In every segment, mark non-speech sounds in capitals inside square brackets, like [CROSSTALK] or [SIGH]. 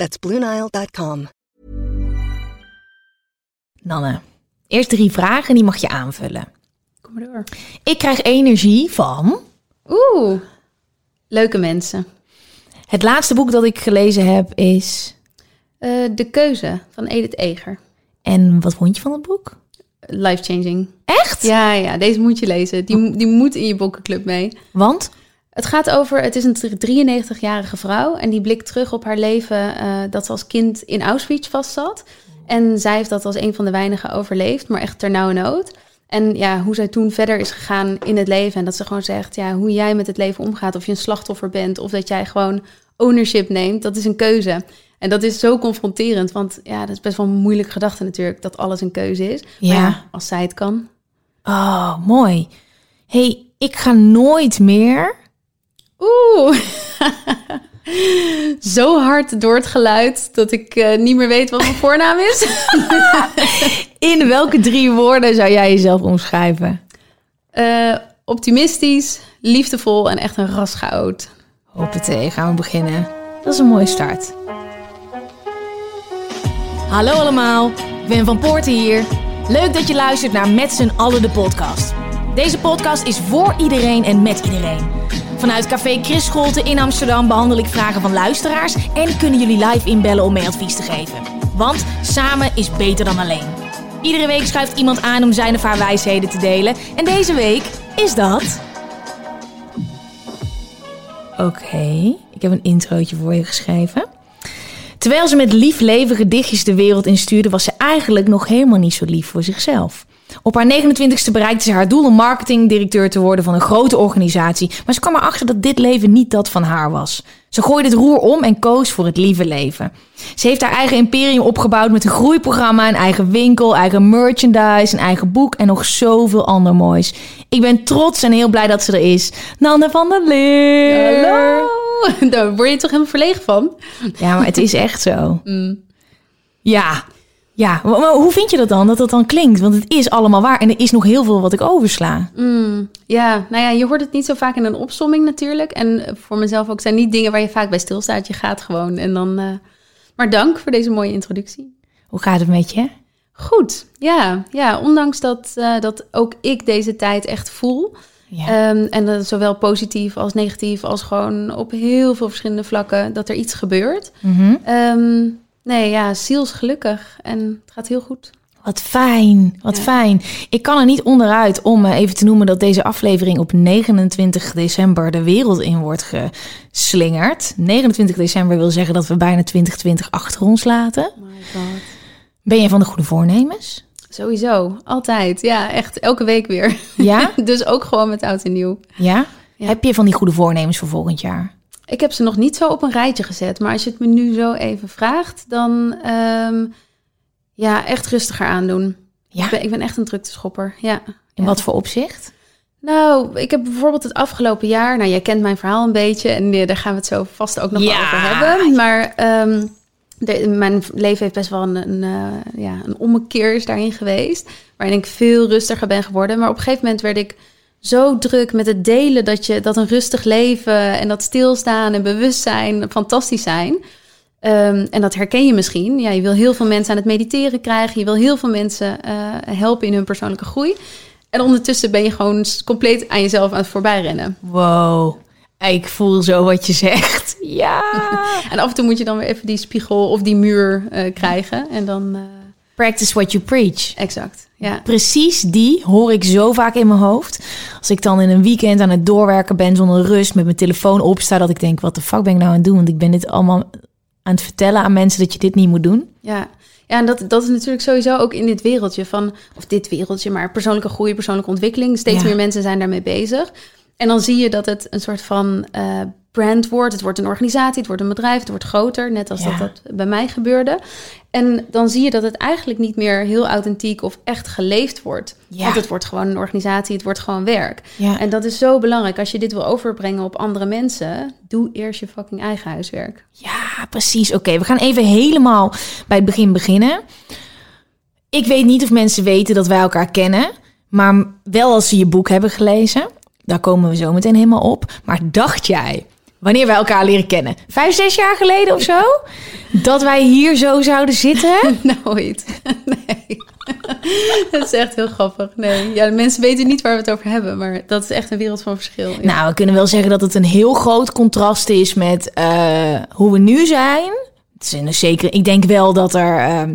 That's BlueNile.com. Nanne, eerst drie vragen en die mag je aanvullen. Kom maar door. Ik krijg energie van... Oeh, leuke mensen. Het laatste boek dat ik gelezen heb is... Eh, de Keuze van Edith Eger. En wat vond je van het boek? Life changing. Echt? Ja, ja, deze moet je lezen. Die, die moet in je boekenclub mee. Want? Het gaat over, het is een 93-jarige vrouw en die blikt terug op haar leven eh, dat ze als kind in Auschwitz vastzat. En zij heeft dat als een van de weinigen overleefd, maar echt ter nauwe nood. En ja, hoe zij toen verder is gegaan in het leven. En dat ze gewoon zegt, ja, hoe jij met het leven omgaat. Of je een slachtoffer bent of dat jij gewoon ownership neemt. Dat is een keuze. En dat is zo confronterend. Want ja, dat is best wel een moeilijke gedachte natuurlijk. Dat alles een keuze is. Maar Ja. ja, als zij het kan. Oh, mooi. hey, ik ga nooit meer... Oeh. [LAUGHS] Zo hard door het geluid dat ik eh, niet meer weet wat mijn voornaam is. [LAUGHS] In welke drie woorden zou jij jezelf omschrijven? Eh, optimistisch, liefdevol en echt een ras chaot. Hoppatee, gaan we beginnen. Dat is een mooie start. Hallo allemaal, ben Van Poorten hier. Leuk dat je luistert naar Met z'n allen de podcast. Deze podcast is voor iedereen en met iedereen. Vanuit Café Chris Scholte in Amsterdam behandel ik vragen van luisteraars... en kunnen jullie live inbellen om mee advies te geven. Want samen is beter dan alleen. Iedere week schuift iemand aan om zijn of haar wijsheden te delen. En deze week is dat... Oké, ik heb een introotje voor je geschreven. Terwijl ze met lief leven gedichtjes de wereld instuurde, was ze eigenlijk nog helemaal niet zo lief voor zichzelf. Op haar 29ste bereikte ze haar doel om marketingdirecteur te worden van een grote organisatie. Maar ze kwam erachter dat dit leven niet dat van haar was. Ze gooide het roer om en koos voor het lieve leven. Ze heeft haar eigen imperium opgebouwd met een groeiprogramma, een eigen winkel, eigen merchandise, een eigen boek en nog zoveel ander moois. Ik ben trots en heel blij dat ze er is. Nanne van der Leer. Hallo! [LAUGHS] Daar word je toch helemaal verlegen van? Ja, maar het is echt zo. [LAUGHS] Ja. Ja, maar hoe vind je dat dan, dat dat dan klinkt? Want het is allemaal waar en er is nog heel veel wat ik oversla. Ja, nou ja, je hoort het niet zo vaak in een opsomming natuurlijk. En eh, voor mezelf ook zijn niet dingen waar je vaak bij stilstaat. Je gaat gewoon en dan... eh, Maar dank voor deze mooie introductie. Hoe gaat het met je? Goed, ja. ja ondanks dat, eh, dat ook ik deze tijd echt voel. Ja. Ehm, en dat zowel positief als negatief, als gewoon op heel veel verschillende vlakken dat er iets gebeurt. Ehm, nee, ja, zielsgelukkig en het gaat heel goed. Wat fijn, wat Ja. fijn. Ik kan er niet onderuit om eh, even te noemen dat deze aflevering op 29 december de wereld in wordt geslingerd. 29 december wil zeggen dat we bijna 2020 achter ons laten. My god. Ben jij van de goede voornemens? Sowieso, altijd. Ja, echt elke week weer. Ja? [LAUGHS] dus ook gewoon met oud en nieuw. Ja? Ja. Heb je van die goede voornemens voor volgend jaar? Ik heb ze nog niet zo op een rijtje gezet, maar als je het me nu zo even vraagt, dan ehm, ja, echt rustiger aandoen. Ja. Ik, ben, ik ben echt een drukteschopper. Ja. In Ja. wat voor opzicht? Nou, ik heb bijvoorbeeld het afgelopen jaar, nou jij kent mijn verhaal een beetje en eh, daar gaan we het zo vast ook nog wel over hebben. Maar ehm, de, mijn leven heeft best wel een, een, eh, ja, een ommekeer is daarin geweest, waarin ik veel rustiger ben geworden. Maar op een gegeven moment werd ik zo druk met het delen dat, je, dat een rustig leven en dat stilstaan en bewustzijn fantastisch zijn. Ehm, en dat herken je misschien. Ja, je wil heel veel mensen aan het mediteren krijgen. Je wil heel veel mensen eh, helpen in hun persoonlijke groei. En ondertussen ben je gewoon compleet aan jezelf aan het voorbijrennen. Wow. Ik voel zo wat je zegt. [LAUGHS] Ja. En af en toe moet je dan weer even die spiegel of die muur eh, krijgen. En dan, eh, Practice what you preach. exact. Ja. Precies die hoor ik zo vaak in mijn hoofd. Als ik dan in een weekend aan het doorwerken ben zonder rust, met mijn telefoon opsta, dat ik denk, wat de fuck ben ik nou aan het doen? Want ik ben dit allemaal aan het vertellen aan mensen dat je dit niet moet doen. Ja, ja en dat, dat is natuurlijk sowieso ook in dit wereldje van, of dit wereldje, maar persoonlijke groei, persoonlijke ontwikkeling. Steeds Ja. meer mensen zijn daarmee bezig. En dan zie je dat het een soort van eh, brand wordt. Het wordt een organisatie, het wordt een bedrijf, het wordt groter, net als Ja. dat dat bij mij gebeurde. En dan zie je dat het eigenlijk niet meer heel authentiek of echt geleefd wordt. Ja. Want het wordt gewoon een organisatie, het wordt gewoon werk. Ja. En dat is zo belangrijk. Als je dit wil overbrengen op andere mensen, doe eerst je fucking eigen huiswerk. Ja, precies. Oké, we gaan even helemaal bij het begin beginnen. Ik weet niet of mensen weten dat wij elkaar kennen, maar wel als ze je boek hebben gelezen. Daar komen we zo meteen helemaal op. Maar dacht jij, wanneer wij elkaar leren kennen, vijf, zes jaar geleden of zo, dat wij hier zo zouden zitten? [LAUGHS] Nooit. [LAUGHS] Nee. [LAUGHS] dat is echt heel grappig. Nee, ja, de mensen weten niet waar we het over hebben, maar dat is echt een wereld van verschil. Ja. Nou, we kunnen wel zeggen dat het een heel groot contrast is met eh, hoe we nu zijn. Het is een zeker, ik denk wel dat er ehm,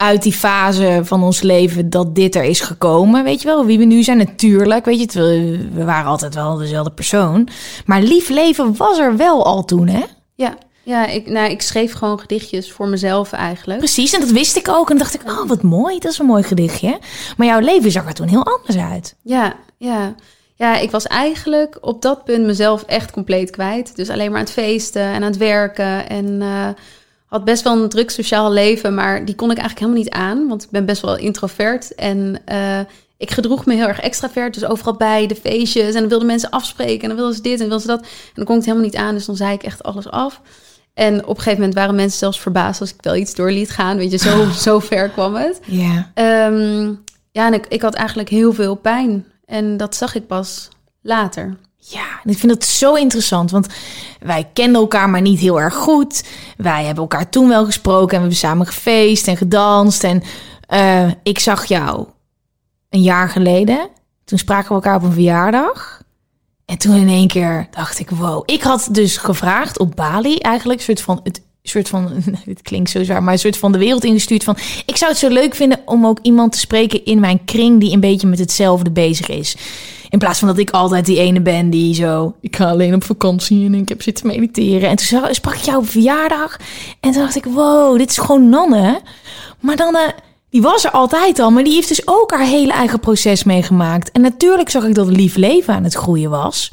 uit die fase van ons leven dat dit er is gekomen. Weet je wel, wie we nu zijn, natuurlijk. Weet je, het, we, we waren altijd wel dezelfde persoon. Maar lief leven was er wel al toen, hè? ja, ja ik, nou, ik schreef gewoon gedichtjes voor mezelf eigenlijk. Precies, en dat wist ik ook. En dacht ik, oh, wat mooi, dat is een mooi gedichtje. Maar jouw leven zag er toen heel anders uit. Ja, ja. Ja, ik was eigenlijk op dat punt mezelf echt compleet kwijt. Dus alleen maar aan het feesten en aan het werken. En eh, had best wel een druk sociaal leven, maar die kon ik eigenlijk helemaal niet aan. Want ik ben best wel introvert. En eh, ik gedroeg me heel erg extravert. Dus overal bij de feestjes. En dan wilden mensen afspreken. En dan wilden ze dit en wilden ze dat. En dan kon ik het helemaal niet aan. Dus dan zei ik echt alles af. En op een gegeven moment waren mensen zelfs verbaasd als ik wel iets door liet gaan. Weet je, zo, zo ver kwam het. Ja. Ehm, ja, en ik, ik had eigenlijk heel veel pijn. En dat zag ik pas later. Ja, en ik vind het zo interessant, want wij kenden elkaar maar niet heel erg goed. Wij hebben elkaar toen wel gesproken en we hebben samen gefeest en gedanst. En eh, ik zag jou een jaar geleden. Toen spraken we elkaar op een verjaardag. En toen in één keer dacht ik, wow. Ik had dus gevraagd op Bali eigenlijk, een soort van het soort van, [LAUGHS] het klinkt zo zwaar, maar een soort van de wereld ingestuurd van, ik zou het zo leuk vinden om ook iemand te spreken in mijn kring die een beetje met hetzelfde bezig is. In plaats van dat ik altijd die ene ben die zo, ik ga alleen op vakantie en ik heb zitten mediteren. En toen sprak ik jou op verjaardag en toen dacht ik, wow, dit is gewoon Nanne. Maar dan, die was er altijd al, maar die heeft dus ook haar hele eigen proces meegemaakt. En natuurlijk zag ik dat lief leven aan het groeien was.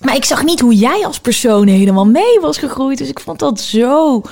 Maar ik zag niet hoe jij als persoon helemaal mee was gegroeid. Dus ik vond dat zo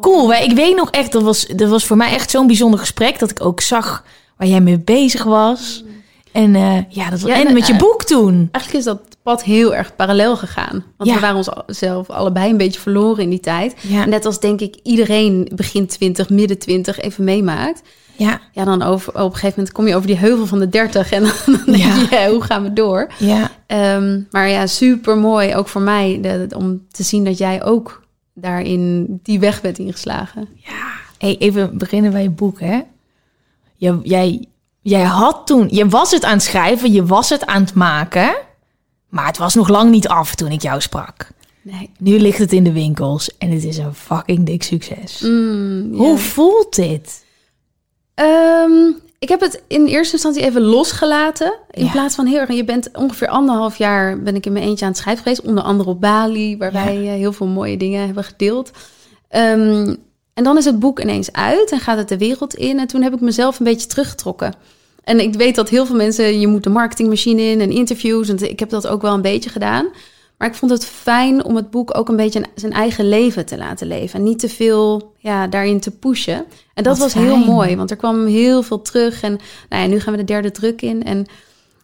cool. Ik weet nog echt, dat was, dat was voor mij echt zo'n bijzonder gesprek. Dat ik ook zag waar jij mee bezig was. En eh, ja, dat Ja, en en, met je eh, boek toen. Eigenlijk is dat pad heel erg parallel gegaan. Want Ja. we waren ons zelf allebei een beetje verloren in die tijd. Ja. Net als denk ik iedereen begin 20, midden 20 even meemaakt. Ja, Ja, dan over, op een gegeven moment kom je over die heuvel van de 30 en dan denk Ja. je, ja, hoe gaan we door? ja. Ehm, maar ja, super mooi, ook voor mij, de- de- om te zien dat jij ook daarin die weg bent ingeslagen. Hey, even beginnen bij je boek, hè? Jij, jij had toen, je was het aan het schrijven, je was het aan het maken, maar het was nog lang niet af toen ik jou sprak. Nee. Nu ligt het in de winkels en het is een fucking dik succes. Mm. Hoe voelt dit? Ehm, ik heb het in eerste instantie even losgelaten. In Ja. plaats van heel erg. Je bent ongeveer anderhalf jaar ben ik in mijn eentje aan het schrijven geweest. Onder andere op Bali, waar Ja. wij heel veel mooie dingen hebben gedeeld. Ehm, en dan is het boek ineens uit en gaat het de wereld in. En toen heb ik mezelf een beetje teruggetrokken. En ik weet dat heel veel mensen, je moet de marketingmachine in en interviews. En ik heb dat ook wel een beetje gedaan. Maar ik vond het fijn om het boek ook een beetje zijn eigen leven te laten leven. En niet te veel ja, daarin te pushen. En dat Wat was heel mooi, want er kwam heel veel terug. En nou ja, nu gaan we de derde druk in. En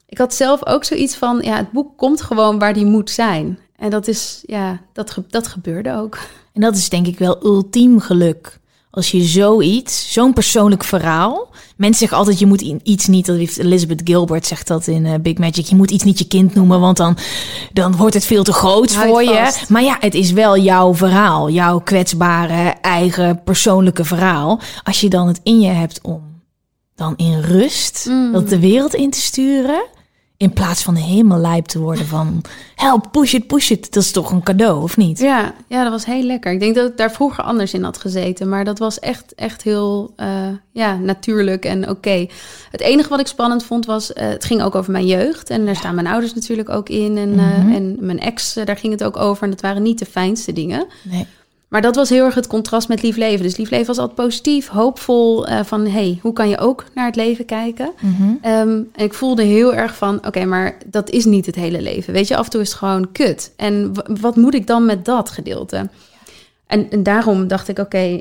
ik had zelf ook zoiets van, ja, het boek komt gewoon waar die moet zijn. En dat is, ja, dat, ge- dat gebeurde ook. En dat is denk ik wel ultiem geluk. Als je zoiets, zo'n persoonlijk verhaal. Mensen zeggen altijd, je moet iets niet, dat heeft Elizabeth Gilbert zegt dat in eh, Big Magic. Je moet iets niet je kind noemen, want dan, dan wordt het veel te groot Houd voor je. Maar ja, het is wel jouw verhaal. Jouw kwetsbare, eigen, persoonlijke verhaal. Als je dan het in je hebt om dan in rust Mm. dat de wereld in te sturen. In plaats van helemaal lijp te worden van... Help, push it, push it. Dat is toch een cadeau, of niet? Ja, ja, dat was heel lekker. Ik denk dat ik daar vroeger anders in had gezeten. Maar dat was echt, echt heel eh, ja, natuurlijk en oké. Het enige wat ik spannend vond was... eh, het ging ook over mijn jeugd. En daar staan mijn ouders natuurlijk ook in. En, eh, Mhm. en mijn ex, daar ging het ook over. En dat waren niet de fijnste dingen. Nee. Maar dat was heel erg het contrast met lief leven. Dus lief leven was altijd positief, hoopvol. eh, van, hey, hoe kan je ook naar het leven kijken? Mhm. Ehm, en ik voelde heel erg van, oké, maar dat is niet het hele leven. Weet je, af en toe is het gewoon kut. En wat moet ik dan met dat gedeelte? En, en daarom dacht ik, oké,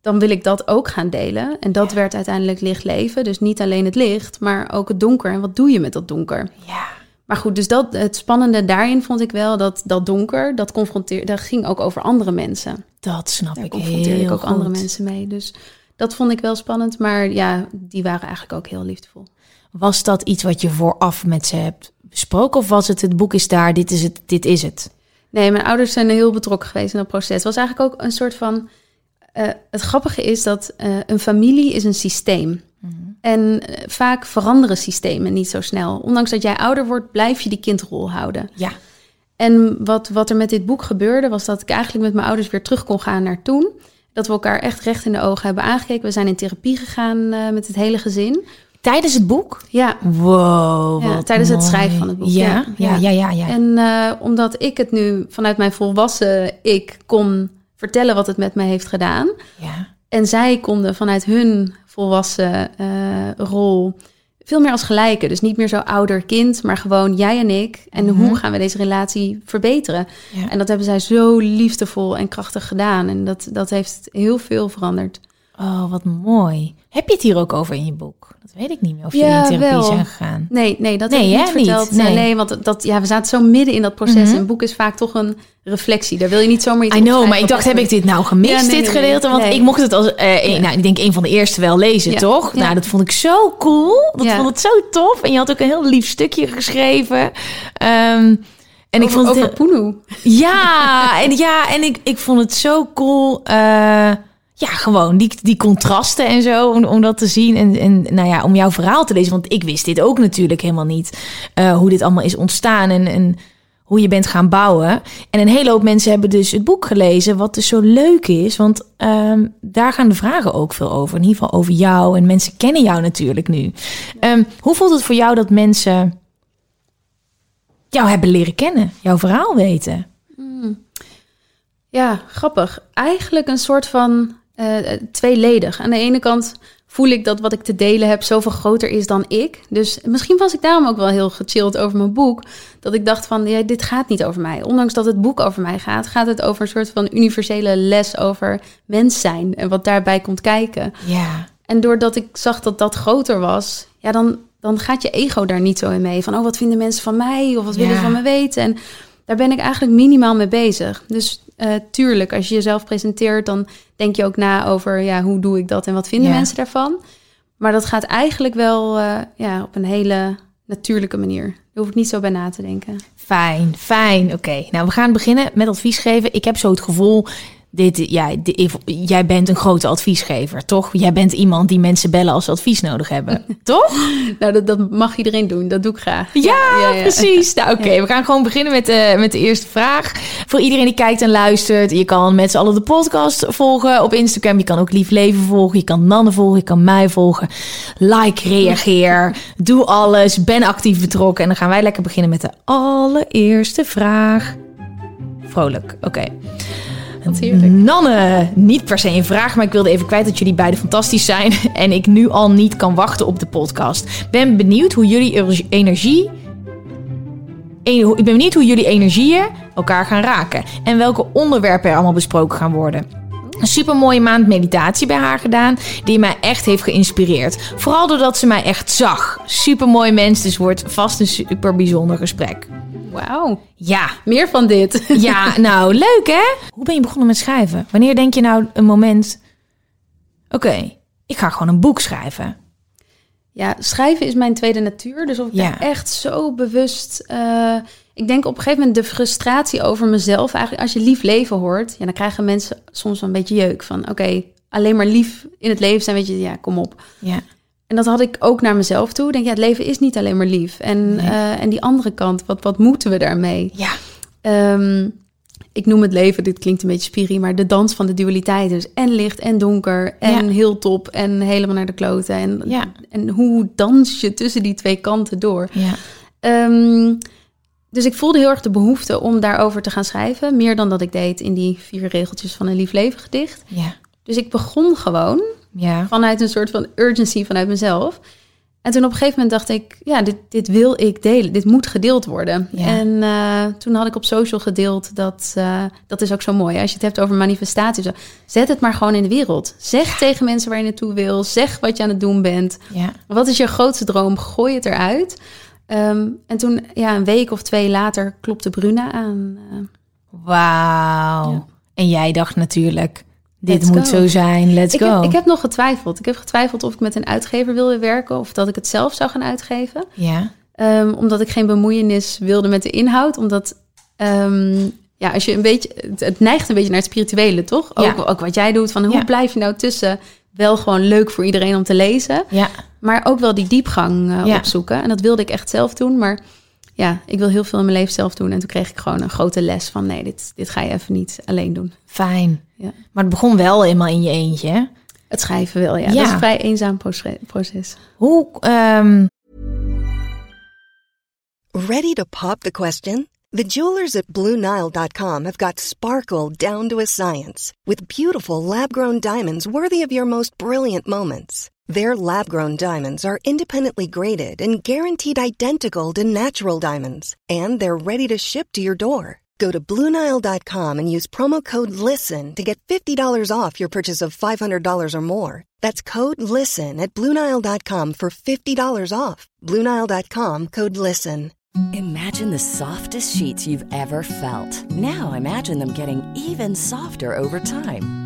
dan wil ik dat ook gaan delen. En dat werd uiteindelijk licht leven. Dus niet alleen het licht, maar ook het donker. En wat doe je met dat donker? Ja. Maar goed, dus dat, het spannende daarin vond ik wel dat dat donker, dat confronteerde, dat ging ook over andere mensen. Dat snap Daar ik confronteerde heel ik ook goed. andere mensen mee. Dus dat vond ik wel spannend. Maar ja, die waren eigenlijk ook heel liefdevol. Was dat iets wat je vooraf met ze hebt besproken? Of was het het boek is daar, dit is het, dit is het? Nee, mijn ouders zijn heel betrokken geweest in dat proces. Het was eigenlijk ook een soort van. eh, het grappige is dat eh, een familie is een systeem. En eh, vaak veranderen systemen niet zo snel. Ondanks dat jij ouder wordt, blijf je die kindrol houden. Ja. En wat, wat er met dit boek gebeurde, was dat ik eigenlijk met mijn ouders weer terug kon gaan naar toen. Dat we elkaar echt recht in de ogen hebben aangekeken. We zijn in therapie gegaan eh, met het hele gezin. Tijdens het boek? Ja, Wow, Ja, tijdens het schrijven van het boek, Ja, ja. ja, ja, ja. ja. En eh, omdat ik het nu vanuit mijn volwassen ik kon vertellen wat het met me heeft gedaan. ja. En zij konden vanuit hun volwassen eh, rol veel meer als gelijke. Dus niet meer zo ouder-kind, maar gewoon jij en ik. En Mhm. hoe gaan we deze relatie verbeteren? Ja. En dat hebben zij zo liefdevol en krachtig gedaan. En dat, dat heeft heel veel veranderd. Oh, wat mooi. Heb je het hier ook over in je boek? Dat weet ik niet meer of Ja, jullie in therapie wel. zijn gegaan. Nee, nee, dat Nee, heb ik niet verteld. Niet, Nee. nee. want dat, ja, we zaten zo midden in dat proces. En Een boek is vaak toch een reflectie. Daar wil je niet zomaar iets I know, maar ik dacht, heb ik dit nou gemist, Ja, nee, dit gedeelte? Want ik mocht het als, eh, een- Ja. nou, ik denk een van de eerste wel lezen, toch? Nou, dat vond ik zo cool. Dat vond het zo tof. En je had ook een heel lief stukje geschreven. Ehm, en ik over, vond het over Poenu. Ja, en, ja, en ik, ik vond het zo cool. eh, ja, gewoon die, die contrasten en zo, om, om dat te zien. En, en nou ja, om jouw verhaal te lezen. Want ik wist dit ook natuurlijk helemaal niet. eh, hoe dit allemaal is ontstaan en, en hoe je bent gaan bouwen. En een hele hoop mensen hebben dus het boek gelezen. Wat dus zo leuk is. Want ehm, daar gaan de vragen ook veel over. In ieder geval over jou. En mensen kennen jou natuurlijk nu. Ehm, hoe voelt het voor jou dat mensen jou hebben leren kennen? Jouw verhaal weten? Ja, grappig. Eigenlijk een soort van eh, tweeledig. Aan de ene kant voel ik dat wat ik te delen heb zoveel groter is dan ik. Dus misschien was ik daarom ook wel heel gechilled over mijn boek. Dat ik dacht van, ja, dit gaat niet over mij. Ondanks dat het boek over mij gaat, gaat het over een soort van universele les over mens zijn. En wat daarbij komt kijken. Ja. En doordat ik zag dat dat groter was, ja, dan, dan gaat je ego daar niet zo in mee. Van, oh, wat vinden mensen van mij? Of wat willen ze van me weten? En daar ben ik eigenlijk minimaal mee bezig. Dus eh, tuurlijk, als je jezelf presenteert, dan denk je ook na over, ja, hoe doe ik dat en wat vinden Ja. mensen daarvan? Maar dat gaat eigenlijk wel eh, ja, op een hele natuurlijke manier. Daar hoef ik niet zo bij na te denken. Fijn, fijn. Oké, nou we gaan beginnen met advies geven. Ik heb zo het gevoel, dit, ja, jij bent een grote adviesgever, toch? Jij bent iemand die mensen bellen als ze advies nodig hebben, [LAUGHS] toch? Nou, dat, dat mag iedereen doen. Dat doe ik graag. Ja, ja. precies. Nou, oké, we gaan gewoon beginnen met de, met de eerste vraag. Voor iedereen die kijkt en luistert, je kan met z'n allen de podcast volgen op Instagram. Je kan ook Lief Leven volgen, je kan Nanne volgen, je kan mij volgen. Like, reageer, [LAUGHS] doe alles, ben actief betrokken. En dan gaan wij lekker beginnen met de allereerste vraag. Vrolijk, oké. Heerlijk. Nanne, niet per se een vraag, maar ik wilde even kwijt dat jullie beiden fantastisch zijn. [LAUGHS] En ik nu al niet kan wachten op de podcast. Ben benieuwd hoe jullie er- energie. en- Ik ben benieuwd hoe jullie energieën elkaar gaan raken. En welke onderwerpen er allemaal besproken gaan worden. Een super mooie maand meditatie bij haar gedaan, die mij echt heeft geïnspireerd. Vooral doordat ze mij echt zag. Super mooi mens, dus wordt vast een super bijzonder gesprek. Wauw. Ja, Meer van dit. [LAUGHS] ja, nou, leuk hè? Hoe ben je begonnen met schrijven? Wanneer denk je nou een moment... Oké, ik ga gewoon een boek schrijven. Ja, schrijven is mijn tweede natuur. Dus of ik Ja. daar echt zo bewust... eh, ik denk op een gegeven moment de frustratie over mezelf. Eigenlijk als je lief leven hoort... Ja, dan krijgen mensen soms wel een beetje jeuk van... Oké, alleen maar lief in het leven zijn. Weet je, ja, kom op. Ja, En dat had ik ook naar mezelf toe. Ik denk, ja, het leven is niet alleen maar lief. En, Nee. eh, en die andere kant, wat, wat moeten we daarmee? ja, Ehm, ik noem het leven, dit klinkt een beetje spiri, maar de dans van de dualiteit. Dus en licht en donker en Ja. heel top en helemaal naar de kloten. En, Ja. en hoe dans je tussen die twee kanten door? ja. Ehm, dus ik voelde heel erg de behoefte om daarover te gaan schrijven. Meer dan dat ik deed in die vier regeltjes van een lief leven gedicht. Ja, Dus ik begon gewoon ja. vanuit een soort van urgency vanuit mezelf. En toen op een gegeven moment dacht ik, ja, dit, dit wil ik delen. Dit moet gedeeld worden. Ja. En eh, toen had ik op social gedeeld dat, eh, dat is ook zo mooi. Als je het hebt over manifestaties, zet het maar gewoon in de wereld. Zeg tegen mensen waar je naartoe wil. Zeg wat je aan het doen bent. Ja. Wat is je grootste droom? Gooi het eruit. Ehm, en toen, ja, een week of twee later, klopte Bruna aan. Eh, Wauw. En jij dacht natuurlijk, dit Let's moet go. zo zijn, let's ik, go. heb, ik heb nog getwijfeld. Ik heb getwijfeld of ik met een uitgever wilde werken of dat ik het zelf zou gaan uitgeven. Ja, Ehm, omdat ik geen bemoeienis wilde met de inhoud. Omdat, ehm, ja, als je een beetje... Het, neigt een beetje naar het spirituele, toch? Ja. Ook, ook wat jij doet. Van hoe Ja. blijf je nou tussen wel gewoon leuk voor iedereen om te lezen... ja, maar ook wel die diepgang eh, Ja. opzoeken. En dat wilde ik echt zelf doen. Maar ja, ik wil heel veel in mijn leven zelf doen. En toen kreeg ik gewoon een grote les van... nee, dit, dit ga je even niet alleen doen. fijn. Ja. Maar het begon wel eenmaal in je eentje. hè? Het schrijven wel, ja. Ja. Dat is een vrij eenzaam proce- proces. Hoe, ehm, Ready to pop the question? The jewelers at BlueNile.com have got sparkle down to a science with beautiful lab grown diamonds worthy of your most brilliant moments. Their lab grown diamonds are independently graded and guaranteed identical to natural diamonds, and they're ready to ship to your door. Go to BlueNile.com and use promo code LISTEN to get $50 off your purchase of $500 or more. That's code LISTEN at BlueNile.com for $50 off. BlueNile.com code LISTEN. Imagine the softest sheets you've ever felt. Now imagine them getting even softer over time.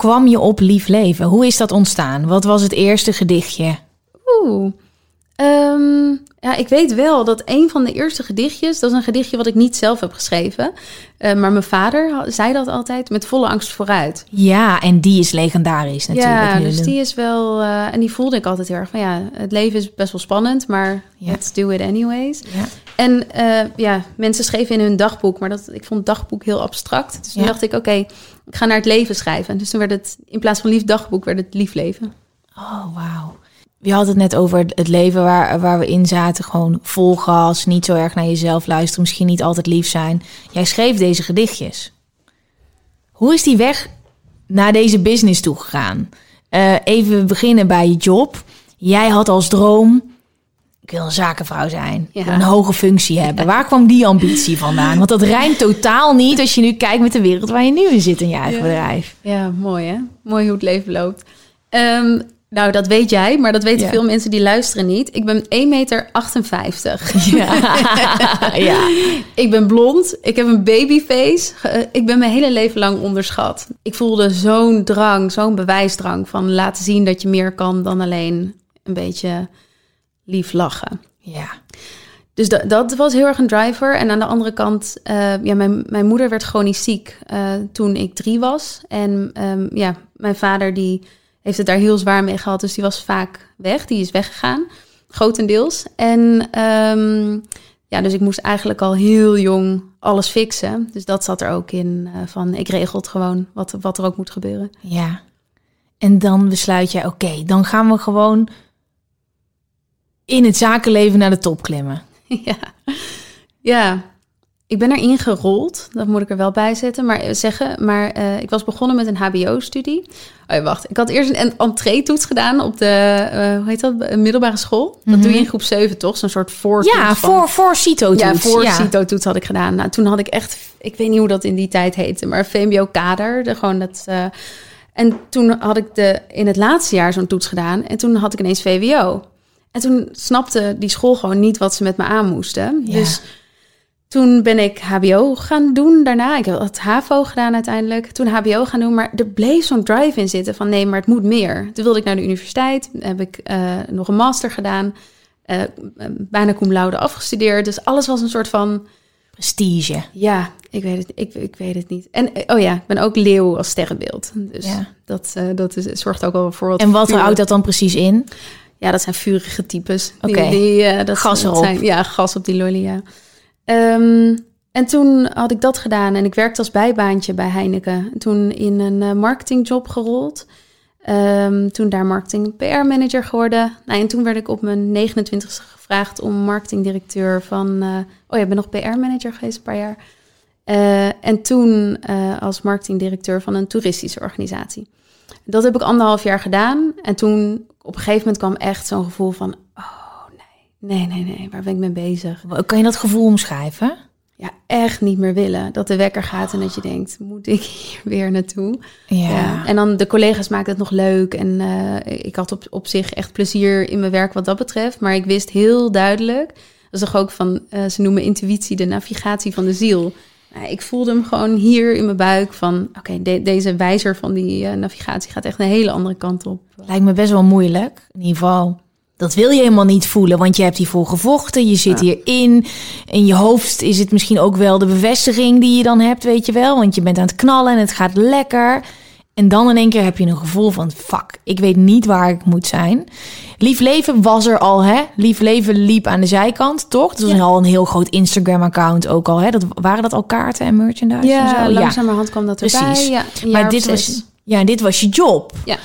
Kwam je op lief leven? Hoe is dat ontstaan? Wat was het eerste gedichtje? Oeh. Ehm, ja, ik weet wel dat een van de eerste gedichtjes, dat is een gedichtje wat ik niet zelf heb geschreven. Eh, maar mijn vader zei dat altijd met volle angst vooruit. Ja, en die is legendarisch natuurlijk. ja, nu. dus die is wel. eh, en die voelde ik altijd heel erg van ja, het leven is best wel spannend, maar Ja. let's do it anyways. Ja. En eh, ja, mensen schreven in hun dagboek, maar dat, ik vond het dagboek heel abstract. Dus toen Ja. dacht ik, oké, ik ga naar het leven schrijven. Dus toen werd het, in plaats van lief dagboek, werd het lief leven. Oh, wauw. Je had het net over het leven waar, waar we in zaten. Gewoon vol gas, niet zo erg naar jezelf luisteren. Misschien niet altijd lief zijn. Jij schreef deze gedichtjes. Hoe is die weg naar deze business toegegaan? Eh even beginnen bij je job. Jij had als droom... Ik wil een zakenvrouw zijn. Ja. een hoge functie hebben. Waar kwam die ambitie vandaan? Want dat rijmt totaal niet als je nu kijkt met de wereld waar je nu in zit in je eigen Ja. bedrijf. Ja, mooi hè? Mooi hoe het leven loopt. Ehm, nou, dat weet jij, maar dat weten Ja. veel mensen die luisteren niet. Ik ben 1,58 meter. Ja. [LAUGHS] ja. Ik ben blond, ik heb een babyface. Eh, ik ben mijn hele leven lang onderschat. Ik voelde zo'n drang, zo'n bewijsdrang van laten zien dat je meer kan dan alleen een beetje lief lachen. ja. Dus da- dat was heel erg een driver. En aan de andere kant, eh, ja, mijn, mijn moeder werd chronisch ziek eh, toen ik drie was. En ehm, ja, mijn vader die heeft het daar heel zwaar mee gehad. Dus die was vaak weg. Die is weggegaan, grotendeels. En ehm, ja, dus ik moest eigenlijk al heel jong alles fixen. Dus dat zat er ook in eh, van ik regel het gewoon wat, wat er ook moet gebeuren. Ja. En dan besluit jij, oké, dan gaan we gewoon in het zakenleven naar de top klimmen. [LAUGHS] ja. ja, ik ben erin gerold. Dat moet ik er wel bij zetten. Maar eh, zeggen, maar eh, ik was begonnen met een HBO-studie. Oh, ja, wacht. Ik had eerst een entree-toets gedaan op de, eh, hoe heet dat, Een middelbare school. Dat doe je in groep 7 toch? Zo'n soort voortoets. Ja, van- voor, voor CITO Ja, voor CITO-toets had ik gedaan. Nou, toen had ik echt, ik weet niet hoe dat in die tijd heette, maar VMBO-kader. De, gewoon dat, eh, en toen had ik de, in het laatste jaar zo'n toets gedaan. En toen had ik ineens VWO. En toen snapte die school gewoon niet wat ze met me aan moesten. Ja. Dus toen ben ik HBO gaan doen daarna. Ik heb het HAVO gedaan uiteindelijk. Toen HBO gaan doen, maar er bleef zo'n drive in zitten van nee, maar het moet meer. Toen wilde ik naar de universiteit, heb ik eh, nog een master gedaan, eh, bijna cum laude afgestudeerd. Dus alles was een soort van Prestige. ja, ik weet het, ik, ik weet het niet. En oh ja, ik ben ook leeuw als sterrenbeeld. Dus Ja. dat, dat is, zorgt ook wel voor wat. En wat houdt dat dan precies in? Ja, dat zijn vurige types. Die, Oké. die, eh, dat Gas erop. Zijn, ja, gas op die lolly, ja. Ehm, en toen had ik dat gedaan en ik werkte als bijbaantje bij Heineken. Toen in een eh, marketingjob gerold. Ehm, toen daar marketing PR-manager geworden. Nou, en toen werd ik op mijn 29ste gevraagd om marketingdirecteur van... eh, oh ja, ik ben nog PR-manager geweest een paar jaar. En toen als marketingdirecteur van een toeristische organisatie. Dat heb ik anderhalf jaar gedaan. En toen op een gegeven moment kwam echt zo'n gevoel van... Oh nee, nee, nee, nee, waar ben ik mee bezig? Kan je dat gevoel omschrijven? Ja, echt niet meer willen. Dat de wekker gaat en dat je denkt, moet ik hier weer naartoe? Ja. En dan de collega's maken het nog leuk. En eh, ik had op, op zich echt plezier in mijn werk wat dat betreft. Maar ik wist heel duidelijk, dat is toch ook van, eh, ze noemen intuïtie de navigatie van de ziel. Nou, ik voelde hem gewoon hier in mijn buik van, oké, de- deze wijzer van die eh, navigatie gaat echt een hele andere kant op. Lijkt me best wel moeilijk. In ieder geval, dat wil je helemaal niet voelen, want je hebt hiervoor gevochten. Je zit hierin. In je hoofd is het misschien ook wel de bevestiging die je dan hebt, weet je wel. Want je bent aan het knallen en het gaat lekker. En dan in één keer heb je een gevoel van, fuck, ik weet niet waar ik moet zijn. Lief Leven was er al, hè? Lief Leven liep aan de zijkant, toch? Dat was Ja. al een heel groot Instagram-account ook al, hè? Dat, waren dat al kaarten en merchandise en zo? Ja, langzamerhand kwam dat erbij. Precies. Ja, Maar dit zes. was, ja, dit was je job. Ja.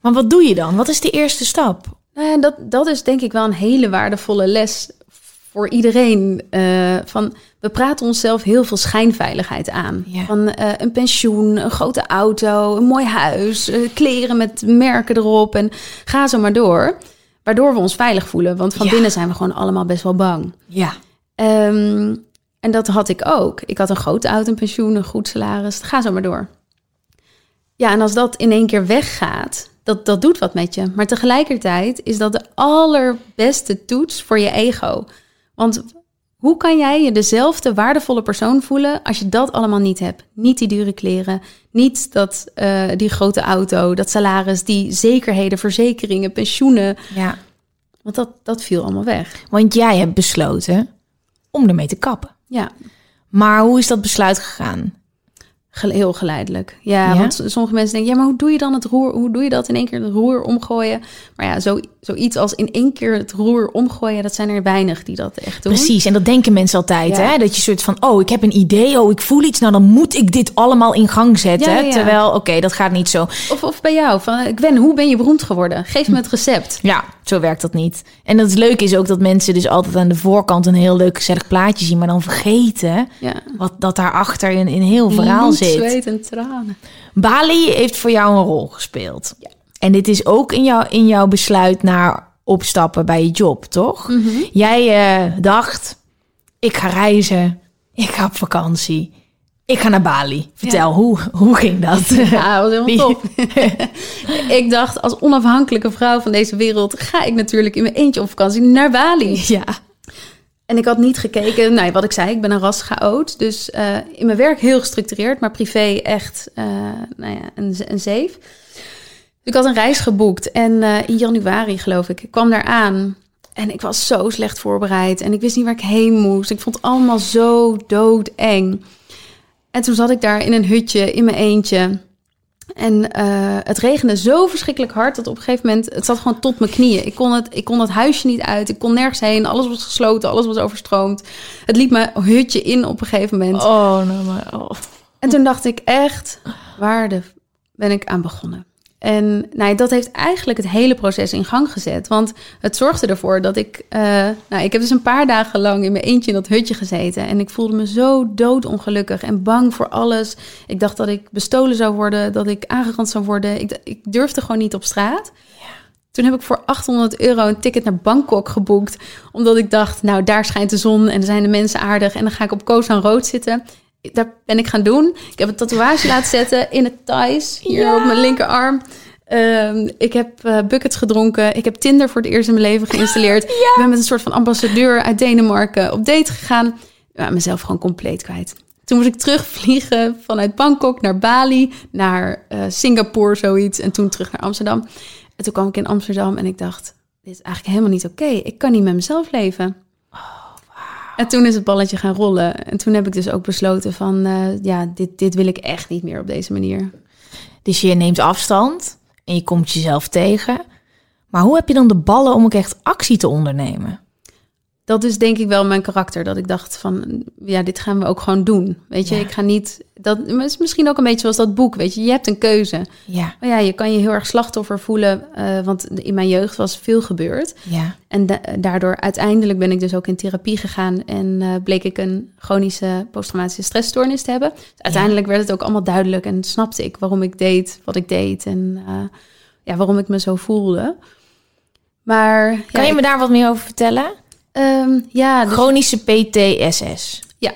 Maar wat doe je dan? Wat is de eerste stap? Nou ja, dat, dat is denk ik wel een hele waardevolle les voor iedereen. eh, van, we praten onszelf heel veel schijnveiligheid aan. Ja. Van eh, een pensioen, een grote auto, een mooi huis, eh, kleren met merken erop en ga zo maar door. Waardoor we ons veilig voelen, want van Ja. binnen zijn we gewoon allemaal best wel bang. Ja. Ehm, en dat had ik ook. Ik had een grote auto, een pensioen, een goed salaris. Ga zo maar door. Ja, en als dat in één keer weggaat, dat, dat doet wat met je. Maar tegelijkertijd is dat de allerbeste toets voor je ego. Want hoe kan jij je dezelfde waardevolle persoon voelen als je dat allemaal niet hebt? Niet die dure kleren, niet dat, eh, die grote auto, dat salaris, die zekerheden, verzekeringen, pensioenen. ja. Want dat, dat viel allemaal weg. Want jij hebt besloten om ermee te kappen. Ja, Maar hoe is dat besluit gegaan? Heel geleidelijk. Ja, Ja? want sommige mensen denken, ja, maar hoe doe je dan het roer? Hoe doe je dat in één keer het roer omgooien? Maar ja, zo, zoiets als in één keer het roer omgooien, dat zijn er weinig die dat echt doen. Precies, en dat denken mensen altijd, Ja. hè? Dat je soort van, oh, ik heb een idee, oh, ik voel iets, nou dan moet ik dit allemaal in gang zetten. Ja, ja, ja. Terwijl, oké, dat gaat niet zo. Of, of bij jou, van eh, Gwen, hoe ben je beroemd geworden? Geef me het recept. Ja, zo werkt dat niet. En het leuke is ook dat mensen dus altijd aan de voorkant een heel leuk gezellig plaatje zien, maar dan vergeten wat dat daarachter in een heel verhaal Bloed, zit. zweet en tranen. Bali heeft voor jou een rol gespeeld. Ja. En dit is ook in, jou, in jouw besluit naar opstappen bij je job, toch? Mhm. Jij eh, dacht, ik ga reizen, ik ga op vakantie, ik ga naar Bali. Vertel, hoe, hoe ging dat? Ja, dat was helemaal top. [LAUGHS] ik dacht, als onafhankelijke vrouw van deze wereld... ga ik natuurlijk in mijn eentje op vakantie naar Bali. ja. En ik had niet gekeken, nou, wat ik zei, ik ben een ras chaot. Dus eh, in mijn werk heel gestructureerd, maar privé echt eh, nou ja, een, een zeef. Dus ik had een reis geboekt en eh, in januari geloof ik, ik kwam daar aan. En ik was zo slecht voorbereid en ik wist niet waar ik heen moest. Ik vond het allemaal zo doodeng. En toen zat ik daar in een hutje in mijn eentje. En eh, het regende zo verschrikkelijk hard dat op een gegeven moment... het zat gewoon tot mijn knieën. Ik kon, het, ik kon het huisje niet uit. Ik kon nergens heen. Alles was gesloten. Alles was overstroomd. Het liep mijn hutje in op een gegeven moment. Oh, nou maar. Oh. En toen dacht ik echt, waar de ben ik aan begonnen? En nou, dat heeft eigenlijk het hele proces in gang gezet. Want het zorgde ervoor dat ik... eh, nou, ik heb dus een paar dagen lang in mijn eentje in dat hutje gezeten. En ik voelde me zo doodongelukkig en bang voor alles. Ik dacht dat ik bestolen zou worden, dat ik aangerand zou worden. Ik, ik durfde gewoon niet op straat. Toen heb ik voor 800 euro een ticket naar Bangkok geboekt. Omdat ik dacht, nou daar schijnt de zon en zijn de mensen aardig. En dan ga ik op Koh Road zitten. Dat ben ik gaan doen. Ik heb een tatoeage laten zetten in het Thais. Hier Ja. op mijn linkerarm. Ehm, ik heb eh, buckets gedronken. Ik heb Tinder voor het eerst in mijn leven geïnstalleerd. [LAUGHS] Ik ben met een soort van ambassadeur uit Denemarken op date gegaan. Ja, mezelf gewoon compleet kwijt. Toen moest ik terugvliegen vanuit Bangkok naar Bali, naar eh, Singapore, zoiets. En toen terug naar Amsterdam. En toen kwam ik in Amsterdam en ik dacht, dit is eigenlijk helemaal niet oké. Ik kan niet met mezelf leven. En toen is het balletje gaan rollen. En toen heb ik dus ook besloten van, eh, ja, dit, dit wil ik echt niet meer op deze manier. Dus je neemt afstand en je komt jezelf tegen. Maar hoe heb je dan de ballen om ook echt actie te ondernemen? Dat is denk ik wel mijn karakter. Dat ik dacht van, ja, dit gaan we ook gewoon doen. Weet je, Ja. ik ga niet... Dat is misschien ook een beetje zoals dat boek, weet je. Je hebt een keuze. Ja, Maar ja, je kan je heel erg slachtoffer voelen. eh, want in mijn jeugd was veel gebeurd. ja, En da- daardoor uiteindelijk ben ik dus ook in therapie gegaan. En eh, bleek ik een chronische posttraumatische stressstoornis te hebben. Dus uiteindelijk werd het ook allemaal duidelijk. En snapte ik waarom ik deed wat ik deed. En eh, ja, waarom ik me zo voelde. Maar ja, Kan je me ik- daar wat meer over vertellen? Ehm, ja, dus- Chronische PTSS. Ja,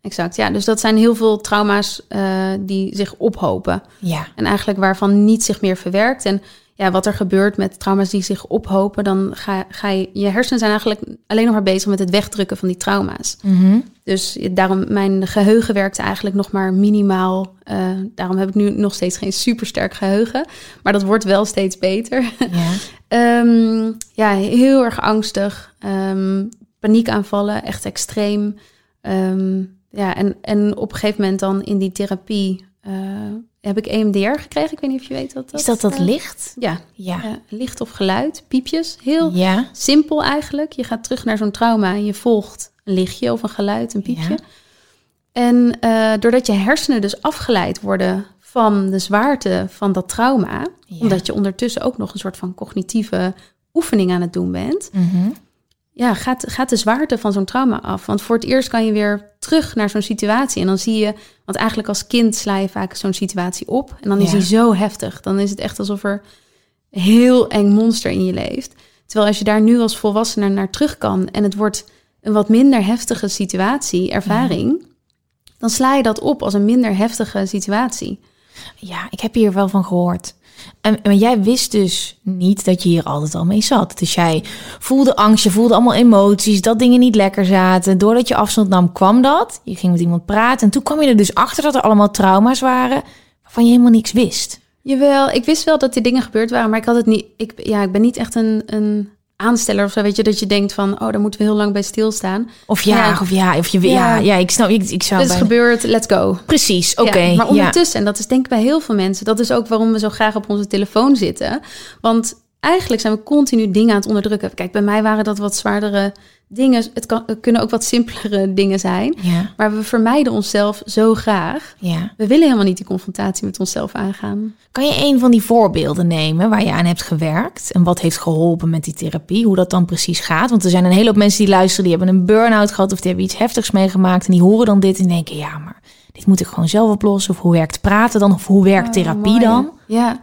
exact. Ja, dus dat zijn heel veel trauma's eh, die zich ophopen. Ja, En eigenlijk waarvan niet zich meer verwerkt. En ja, wat er gebeurt met trauma's die zich ophopen, dan ga, ga je... Je hersenen zijn eigenlijk alleen nog maar bezig met het wegdrukken van die trauma's. Mhm. Dus daarom, mijn geheugen werkte eigenlijk nog maar minimaal. Eh, daarom heb ik nu nog steeds geen supersterk geheugen. Maar dat wordt wel steeds beter. ja, [LAUGHS] Ehm, ja, heel erg angstig. Ehm, paniekaanvallen, echt extreem. Ehm, ja, en, en op een gegeven moment dan in die therapie heb ik EMDR gekregen. Ik weet niet of je weet wat dat Is dat dat eh, licht? Ja, Ja. licht of geluid, piepjes. Heel Ja, simpel eigenlijk. Je gaat terug naar zo'n trauma en je volgt een lichtje of een geluid, een piepje. Ja. En eh, doordat je hersenen dus afgeleid worden van de zwaarte van dat trauma, Ja. omdat je ondertussen ook nog een soort van cognitieve oefening aan het doen bent, Mhm. Ja, gaat, gaat de zwaarte van zo'n trauma af. Want voor het eerst kan je weer terug naar zo'n situatie. En dan zie je, want eigenlijk als kind sla je vaak zo'n situatie op. En dan is die zo heftig. Dan is het echt alsof er een heel eng monster in je leeft. Terwijl als je daar nu als volwassene naar terug kan en het wordt een wat minder heftige situatie, ervaring, dan sla je dat op als een minder heftige situatie. ja, ik heb hier wel van gehoord. En, jij wist dus niet dat je hier altijd al mee zat. Dus jij voelde angst, je voelde allemaal emoties, dat dingen niet lekker zaten. Doordat je afstand nam, kwam dat. Je ging met iemand praten en toen kwam je er dus achter dat er allemaal trauma's waren waarvan je helemaal niks wist. Jawel, ik wist wel dat die dingen gebeurd waren, maar ik had het niet. Ik, ja, ik ben niet echt een, een aansteller of zo. Weet je, dat je denkt van, oh, daar moeten we heel lang bij stilstaan. Of ja, Ja. of ja, of je ja, Ja. ja, ik snap, ik, ik zou Het is gebeurd, let's go. Precies, oké. Ja, maar ondertussen, en dat is denk ik bij heel veel mensen, dat is ook waarom we zo graag op onze telefoon zitten. Want eigenlijk zijn we continu dingen aan het onderdrukken. Kijk, bij mij waren dat wat zwaardere dingen. Het, kan, het kunnen ook wat simpelere dingen zijn. Ja, Maar we vermijden onszelf zo graag. ja. We willen helemaal niet die confrontatie met onszelf aangaan. Kan je een van die voorbeelden nemen waar je aan hebt gewerkt en wat heeft geholpen met die therapie, hoe dat dan precies gaat? Want er zijn een hele hoop mensen die luisteren, die hebben een burn-out gehad of die hebben iets heftigs meegemaakt en die horen dan dit en denken, ja, maar dit moet ik gewoon zelf oplossen. Of hoe werkt praten dan? Of hoe werkt therapie Mooi, dan? Ja.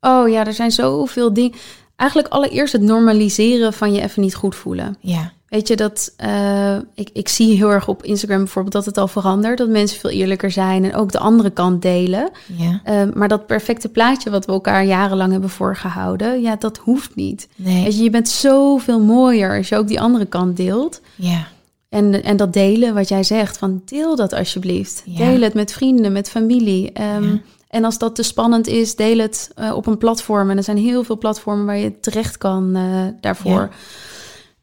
Oh ja, er zijn zoveel dingen. Eigenlijk allereerst het normaliseren van je even niet goed voelen. Ja, Weet je dat eh, ik, ik zie heel erg op Instagram bijvoorbeeld dat het al verandert, dat mensen veel eerlijker zijn en ook de andere kant delen. ja, Eh, maar dat perfecte plaatje wat we elkaar jarenlang hebben voorgehouden, ja, dat hoeft niet. nee, Weet je, je bent zoveel mooier als je ook die andere kant deelt. ja, En, en dat delen, wat jij zegt, van deel dat alsjeblieft. Ja. Deel het met vrienden, met familie. Ehm, Ja. En als dat te spannend is, deel het eh, op een platform. En er zijn heel veel platformen waar je terecht kan eh, daarvoor. Ja.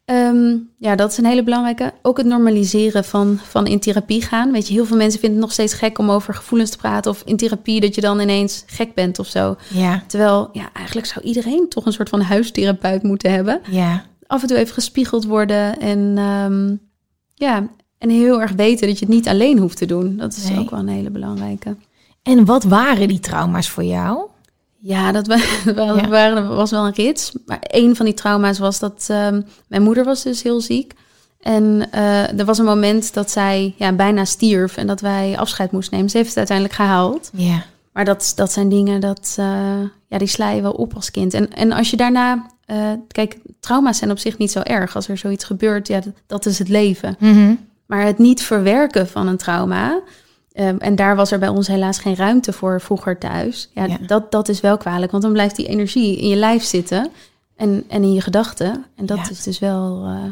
Ja. ja, dat is een hele belangrijke. Ook het normaliseren van, van in therapie gaan. Weet je, heel veel mensen vinden het nog steeds gek om over gevoelens te praten. Of in therapie dat je dan ineens gek bent of zo. ja, Terwijl, ja, eigenlijk zou iedereen toch een soort van huistherapeut moeten hebben ja, af en toe even gespiegeld worden. En ehm, ja, en heel erg weten dat je het niet alleen hoeft te doen. Dat is Nee. ook wel een hele belangrijke. En wat waren die trauma's voor jou? Ja, dat [LAUGHS] Ja. waren, was wel een rits. Maar een van die trauma's was dat ehm, mijn moeder was dus heel ziek. En eh, er was een moment dat zij ja, bijna stierf en dat wij afscheid moesten nemen. Ze heeft het uiteindelijk gehaald. Ja, Maar dat, dat zijn dingen dat, eh, ja, die sla je wel op als kind. En, en als je daarna, eh, kijk, trauma's zijn op zich niet zo erg. Als er zoiets gebeurt, ja, dat, dat is het leven. Mhm. Maar het niet verwerken van een trauma. Ehm, en daar was er bij ons helaas geen ruimte voor vroeger thuis. Ja, Ja. Dat, dat is wel kwalijk, want dan blijft die energie in je lijf zitten en, en in je gedachten. En dat Ja. is dus wel, eh,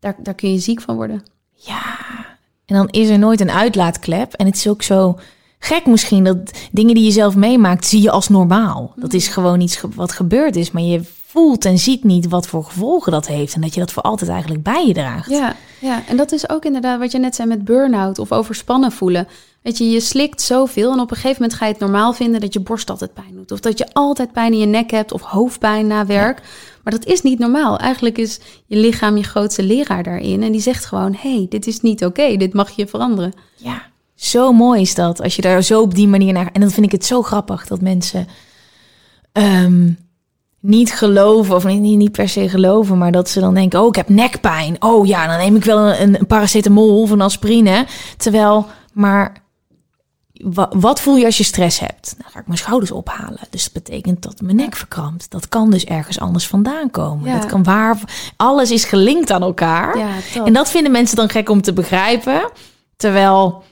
daar, daar kun je ziek van worden. Ja, en dan is er nooit een uitlaatklep. En het is ook zo gek misschien dat dingen die je zelf meemaakt, zie je als normaal. Dat is gewoon iets wat gebeurd is, maar je voelt en ziet niet wat voor gevolgen dat heeft. En dat je dat voor altijd eigenlijk bij je draagt. Ja, ja, en dat is ook inderdaad wat je net zei met burn-out of overspannen voelen. Weet je, je slikt zoveel en op een gegeven moment ga je het normaal vinden dat je borst altijd pijn doet. Of dat je altijd pijn in je nek hebt of hoofdpijn na werk. Maar dat is niet normaal. Eigenlijk is je lichaam je grootste leraar daarin. En die zegt gewoon, hey, dit is niet oké, dit mag je veranderen. Ja, zo mooi is dat. Als je daar zo op die manier naar... En dan vind ik het zo grappig dat mensen ehm, niet geloven... of niet, niet per se geloven, maar dat ze dan denken... oh, ik heb nekpijn. Oh ja, dan neem ik wel een, een paracetamol of een aspirine. Terwijl, maar wat voel je als je stress hebt? Dan ga ik mijn schouders ophalen. Dus dat betekent dat mijn nek verkrampt. Dat kan dus ergens anders vandaan komen. Ja. Dat kan waar... Alles is gelinkt aan elkaar. Ja. En dat vinden mensen dan gek om te begrijpen. Terwijl,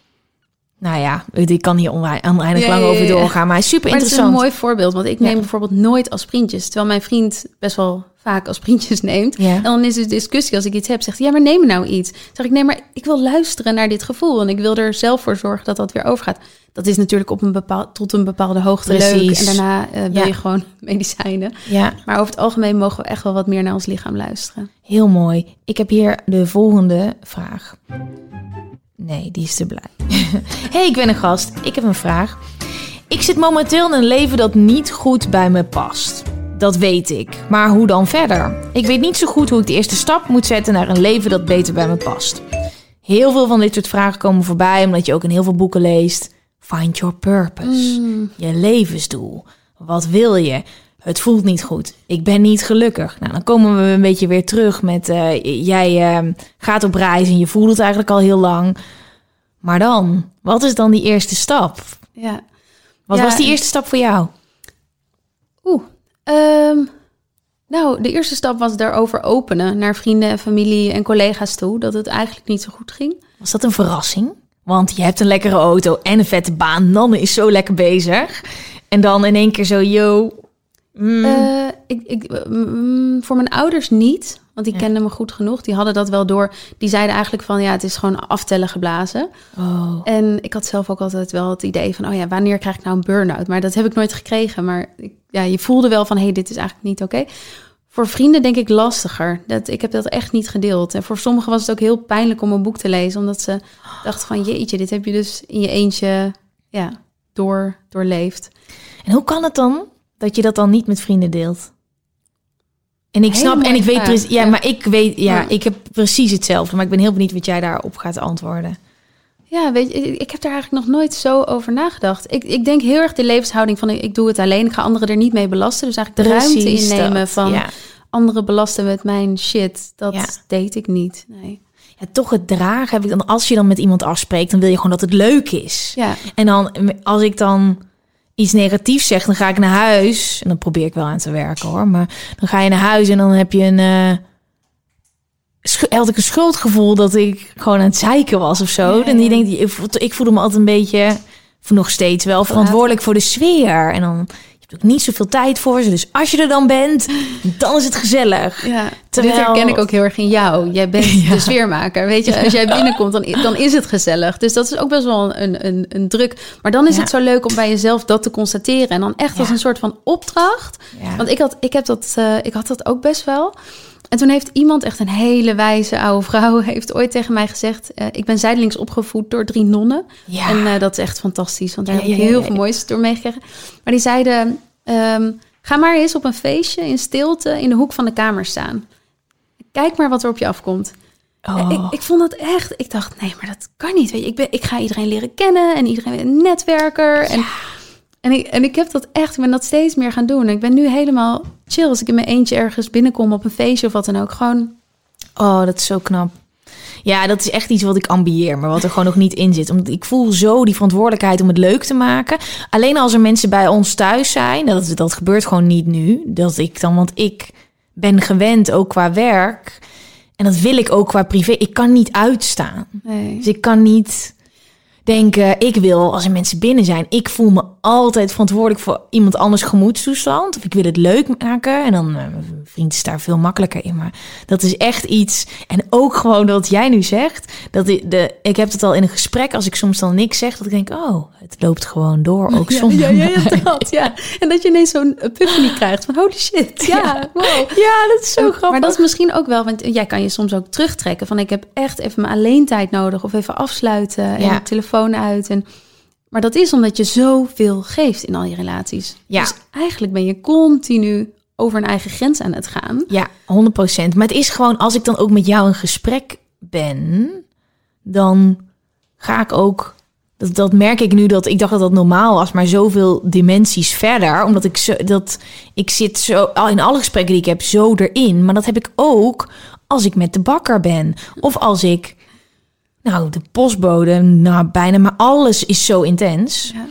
nou ja, ik kan hier oneindig Ja, lang over doorgaan. Maar super Maar het is interessant. een mooi voorbeeld, want ik neem bijvoorbeeld nooit aspirintjes. Terwijl mijn vriend best wel vaak aspirintjes neemt. Ja. En dan is de discussie als ik iets heb, zegt hij, ja, maar neem nou iets. Dan zeg ik, nee, maar ik wil luisteren naar dit gevoel. En ik wil er zelf voor zorgen dat dat weer overgaat. Dat is natuurlijk op een bepaald, tot een bepaalde hoogte leuk. Precies. En daarna wil Ja. je gewoon [LAUGHS] medicijnen. Ja, Maar over het algemeen mogen we echt wel wat meer naar ons lichaam luisteren. heel mooi. Ik heb hier de volgende vraag. Nee, die is te blij. [LAUGHS] hey, ik ben een gast. Ik heb een vraag. Ik zit momenteel in een leven dat niet goed bij me past. Dat weet ik. Maar hoe dan verder? Ik weet niet zo goed hoe ik de eerste stap moet zetten naar een leven dat beter bij me past. Heel veel van dit soort vragen komen voorbij omdat je ook in heel veel boeken leest. Find your purpose. Je levensdoel. Wat wil je? Het voelt niet goed. Ik ben niet gelukkig. Nou, dan komen we een beetje weer terug met... eh, jij eh, gaat op reis en je voelt het eigenlijk al heel lang. Maar dan? Wat is dan die eerste stap? Ja. Wat Ja, was die eerste stap voor jou? Oeh. Ehm, nou, de eerste stap was daarover openen naar vrienden en familie en collega's toe. Dat het eigenlijk niet zo goed ging. Was dat een verrassing? Want je hebt een lekkere auto en een vette baan. Nanne is zo lekker bezig. En dan in één keer zo, yo... mm, Eh, ik, ik, mm, voor mijn ouders niet, want die Ja. kenden me goed genoeg. Die hadden dat wel door. Die zeiden eigenlijk van ja, het is gewoon aftellen geblazen. oh. En ik had zelf ook altijd wel het idee van oh ja, wanneer krijg ik nou een burn-out? Maar dat heb ik nooit gekregen. Maar ik, ja, je voelde wel van hé, hey, dit is eigenlijk niet oké. Voor vrienden denk ik lastiger. Dat, ik heb dat echt niet gedeeld. En voor sommigen was het ook heel pijnlijk om een boek te lezen, omdat ze dachten van jeetje, dit heb je dus in je eentje ja, door, doorleefd. En hoe kan het dan dat je dat dan niet met vrienden deelt? En ik snap, en ik weet precies, ja, ja. maar ik weet, ja, ik heb precies hetzelfde. Maar ik ben heel benieuwd wat jij daarop gaat antwoorden. Ja, weet je, ik heb daar eigenlijk nog nooit zo over nagedacht. Ik, ik denk heel erg de levenshouding van ik doe het alleen, ik ga anderen er niet mee belasten. Dus eigenlijk de ruimte innemen dat, van ja. anderen belasten met mijn shit. Dat Ja. deed ik niet. Nee. Ja, toch het dragen heb ik dan, als je dan met iemand afspreekt, dan wil je gewoon dat het leuk is. Ja, En dan, als ik dan iets negatiefs zeg, dan ga ik naar huis. En dan probeer ik wel aan te werken hoor. Maar dan ga je naar huis en dan heb je een. schu- had ik een schuldgevoel dat ik gewoon aan het zeiken was of zo. Ja, En die ja. denkt, ik voel- ik voelde me altijd een beetje, of nog steeds wel, verantwoordelijk voor de sfeer. En dan ook niet zoveel tijd voor ze. Dus als je er dan bent, dan is het gezellig. ja. Terwijl- dit herken ik ook heel erg in jou. Jij bent [LAUGHS] Ja. de sfeermaker. Weet je, als jij binnenkomt, dan, dan is het gezellig. Dus dat is ook best wel een, een, een druk. Maar dan is Ja. het zo leuk om bij jezelf dat te constateren. En dan echt als een soort van opdracht. Want ik had, ik, heb dat, eh, ik had dat ook best wel. En toen heeft iemand, echt een hele wijze oude vrouw, [LAUGHS] heeft ooit tegen mij gezegd: eh, Ik ben zijdelings opgevoed door drie nonnen. Ja. En eh, dat is echt fantastisch, want daar Ja, heb ik ja, heel veel moois door meegekregen. Maar die zeiden: ehm, Ga maar eens op een feestje in stilte in de hoek van de kamer staan. Kijk maar wat er op je afkomt. Oh. Ik, ik vond dat echt. Ik dacht, nee, maar dat kan niet. Weet je, ik, ben, ik ga iedereen leren kennen en iedereen een netwerker. En, en, ik, en ik heb dat echt, ik ben dat steeds meer gaan doen. En ik ben nu helemaal chill als ik in mijn eentje ergens binnenkom op een feestje of wat dan ook. Gewoon, Oh, dat is zo knap. Ja, dat is echt iets wat ik ambieer, maar wat er gewoon nog niet in zit. Omdat ik voel zo die verantwoordelijkheid om het leuk te maken. Alleen als er mensen bij ons thuis zijn, dat, dat gebeurt gewoon niet nu. Dat ik dan, want ik ben gewend ook qua werk. En dat wil ik ook qua privé. Ik kan niet uitstaan. nee. Dus ik kan niet. Denken, ik wil als er mensen binnen zijn, ik voel me altijd verantwoordelijk voor iemand anders gemoedstoestand. Of ik wil het leuk maken. En dan, uh, mijn vriend is daar veel makkelijker in. Maar dat is echt iets. En ook gewoon wat jij nu zegt. Dat ik, de, ik heb het al in een gesprek, als ik soms dan niks zeg, dat ik denk, oh, het loopt gewoon door. Ook soms. Ja, ja, ja, dat, ja. En dat je ineens zo'n epiphany krijgt van holy shit. Ja, wow. Ja, dat is zo grappig. Maar dat is misschien ook wel, want jij kan je soms ook terugtrekken van ik heb echt even mijn alleen tijd nodig of even afsluiten en Ja. de telefoon uit. En, maar dat is omdat je zoveel geeft in al je relaties. Ja. Dus eigenlijk ben je continu over een eigen grens aan het gaan. Ja, 100%. Maar het is gewoon, als ik dan ook met jou in gesprek ben, dan ga ik ook. Dat, dat merk ik nu dat ik dacht dat dat normaal was, maar zoveel dimensies verder. Omdat ik zo, dat ik zit zo al in alle gesprekken die ik heb zo erin. Maar dat heb ik ook als ik met de bakker ben. Of als ik, nou, de postbode, nou bijna, maar alles is zo intens. Ja.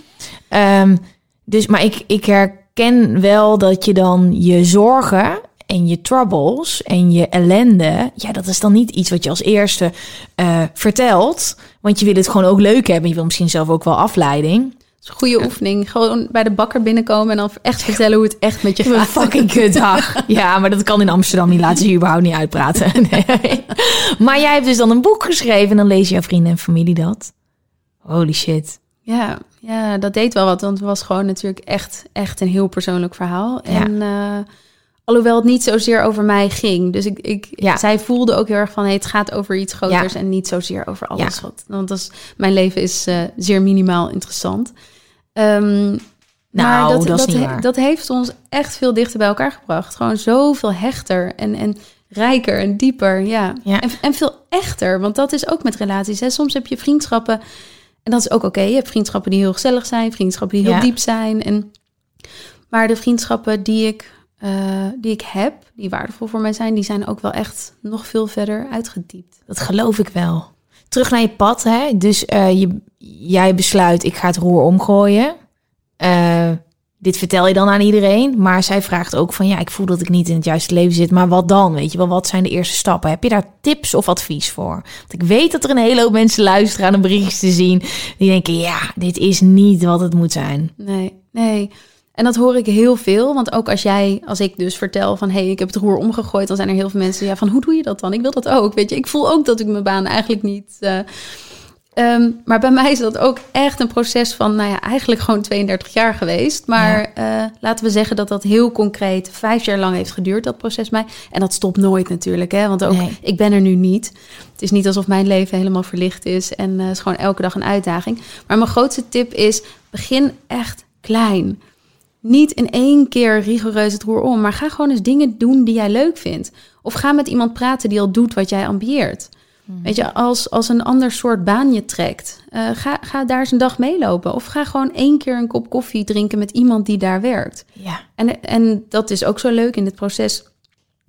Ehm, dus, maar ik, ik herken wel dat je dan je zorgen en je troubles en je ellende, ja, dat is dan niet iets wat je als eerste eh, vertelt. Want je wil het gewoon ook leuk hebben. Je wil misschien zelf ook wel afleiding. Goede oefening. Gewoon bij de bakker binnenkomen en dan echt vertellen hoe het echt met je gaat. fucking kutdag. [LAUGHS] Ja, maar dat kan in Amsterdam niet. Laten ze je überhaupt niet uitpraten. [LAUGHS] Nee. Maar jij hebt dus dan een boek geschreven en dan lezen jouw vrienden en familie dat. Holy shit. Ja, ja, dat deed wel wat. Want het was gewoon natuurlijk echt, echt een heel persoonlijk verhaal. Ja. En eh, alhoewel het niet zozeer over mij ging. Dus ik, ik, Ja. zij voelde ook heel erg van... Hey, het gaat over iets groters en niet zozeer over alles. Wat, want dat is, mijn leven is eh, zeer minimaal interessant. Ehm, maar Nou, dat, dat is dat, niet he- waar. dat heeft ons echt veel dichter bij elkaar gebracht. Gewoon zoveel hechter en, en rijker en dieper. Ja. Ja. En, en veel echter. Want dat is ook met relaties. Hè. Soms heb je vriendschappen. En dat is ook oké. Je hebt vriendschappen die heel gezellig zijn. Vriendschappen die heel Ja. diep zijn. En, maar de vriendschappen die ik, eh, die ik heb, die waardevol voor mij zijn... die zijn ook wel echt nog veel verder uitgediept. Dat geloof ik wel. Terug naar je pad, hè? Dus eh, je, jij besluit, ik ga het roer omgooien. Eh, dit vertel je dan aan iedereen. Maar zij vraagt ook van, ja, ik voel dat ik niet in het juiste leven zit. Maar wat dan? Weet je wel, wat zijn de eerste stappen? Heb je daar tips of advies voor? Want ik weet dat er een hele hoop mensen luisteren aan de berichtjes te zien. Die denken, ja, dit is niet wat het moet zijn. Nee, nee. En dat hoor ik heel veel. Want ook als jij, als ik dus vertel van... hé, hey, ik heb het roer omgegooid... dan zijn er heel veel mensen... ja, van hoe doe je dat dan? Ik wil dat ook, weet je. Ik voel ook dat ik mijn baan eigenlijk niet... ehm, maar bij mij is dat ook echt een proces van... nou ja, eigenlijk gewoon 32 jaar geweest. Maar eh, laten we zeggen dat dat heel concreet... vijf jaar lang heeft geduurd, dat proces mij. En dat stopt nooit natuurlijk, hè. Want ook, Nee. ik ben er nu niet. Het is niet alsof mijn leven helemaal verlicht is. En het is gewoon elke dag een uitdaging. Maar mijn grootste tip is... begin echt klein niet in één keer rigoureus het roer om, maar ga gewoon eens dingen doen die jij leuk vindt. Of ga met iemand praten die al doet wat jij ambieert. Weet je, als, als een ander soort baan je trekt, eh, ga, ga daar eens een dag meelopen. Of ga gewoon één keer een kop koffie drinken met iemand die daar werkt. Ja, En, en dat is ook zo leuk in dit proces.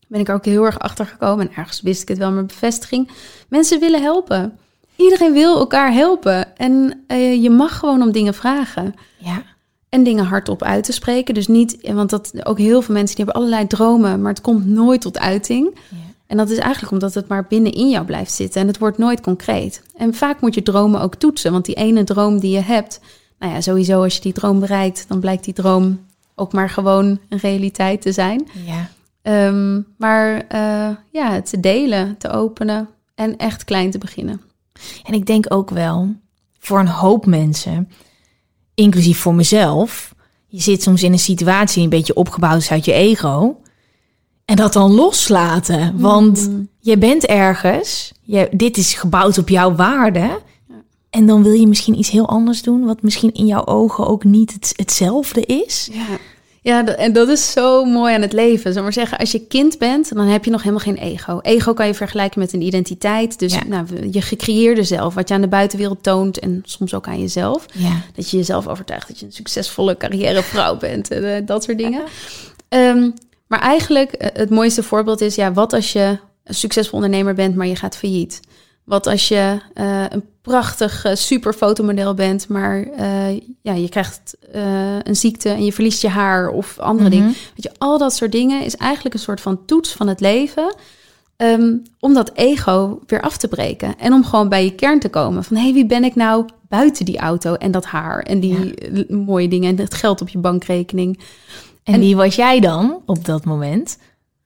Ben ik er ook heel erg achter gekomen. En ergens wist ik het wel, maar bevestiging. Mensen willen helpen. Iedereen wil elkaar helpen. En eh, je mag gewoon om dingen vragen. ja, En dingen hardop uit te spreken. Dus niet, want dat ook heel veel mensen die hebben allerlei dromen, maar het komt nooit tot uiting. Ja. En dat is eigenlijk omdat het maar binnenin jou blijft zitten en het wordt nooit concreet. En vaak moet je dromen ook toetsen, want die ene droom die je hebt, nou ja, sowieso als je die droom bereikt, dan blijkt die droom ook maar gewoon een realiteit te zijn. ja. Ehm, maar eh, ja, te delen, te openen en echt klein te beginnen. En ik denk ook wel, voor een hoop mensen, inclusief voor mezelf, je zit soms in een situatie die een beetje opgebouwd is uit je ego. En dat dan loslaten. Want je bent ergens, je, dit is gebouwd op jouw waarde. En dan wil je misschien iets heel anders doen, wat misschien in jouw ogen ook niet het, hetzelfde is. Ja. Ja, en dat is zo mooi aan het leven. Zal maar zeggen, als je kind bent, dan heb je nog helemaal geen ego. Ego kan je vergelijken met een identiteit. Dus Ja. nou, je gecreëerde zelf, wat je aan de buitenwereld toont en soms ook aan jezelf. Ja, Dat je jezelf overtuigt dat je een succesvolle carrièrevrouw bent en eh, dat soort dingen. Ehm, maar eigenlijk, eh, het mooiste voorbeeld is, ja, wat als je een succesvol ondernemer bent, maar je gaat failliet? Wat als je eh, een prachtig eh, super fotomodel bent, maar eh, ja, je krijgt een ziekte en je verliest je haar of andere Mhm. dingen. Weet je, al dat soort dingen is eigenlijk een soort van toets van het leven. ehm, om dat ego weer af te breken. En om gewoon bij je kern te komen. Van hé, hey, wie ben ik nou buiten die auto en dat haar en die mooie dingen en het geld op je bankrekening. En, En- wie was jij dan op dat moment?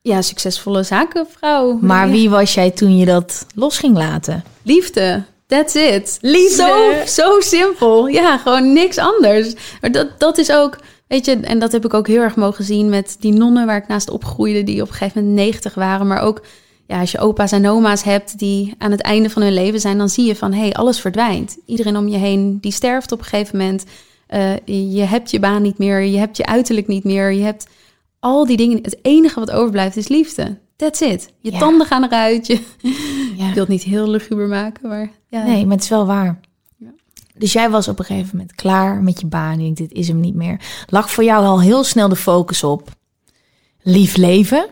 Ja, succesvolle zakenvrouw. Maar wie was jij toen je dat los ging laten? Liefde. That's it. Liefde. Zo, zo simpel. Ja, gewoon niks anders. Maar dat, dat is ook, weet je, en dat heb ik ook heel erg mogen zien met die nonnen waar ik naast opgroeide, die op een gegeven moment 90 waren. Maar ook, ja, als je opa's en oma's hebt die aan het einde van hun leven zijn, dan zie je van, hé, hey, alles verdwijnt. Iedereen om je heen, die sterft op een gegeven moment. Eh, je hebt je baan niet meer, je hebt je uiterlijk niet meer, je hebt al die dingen. Het enige wat overblijft is liefde. That's it. Je Ja. tanden gaan eruit. Je, [LAUGHS] Ja. ik wil het niet heel luguber maken, maar ja. Nee, maar het is wel waar. Ja. Dus jij was op een gegeven moment klaar met je baan. Denkt, dit is hem niet meer. Lag voor jou al heel snel de focus op lief leven?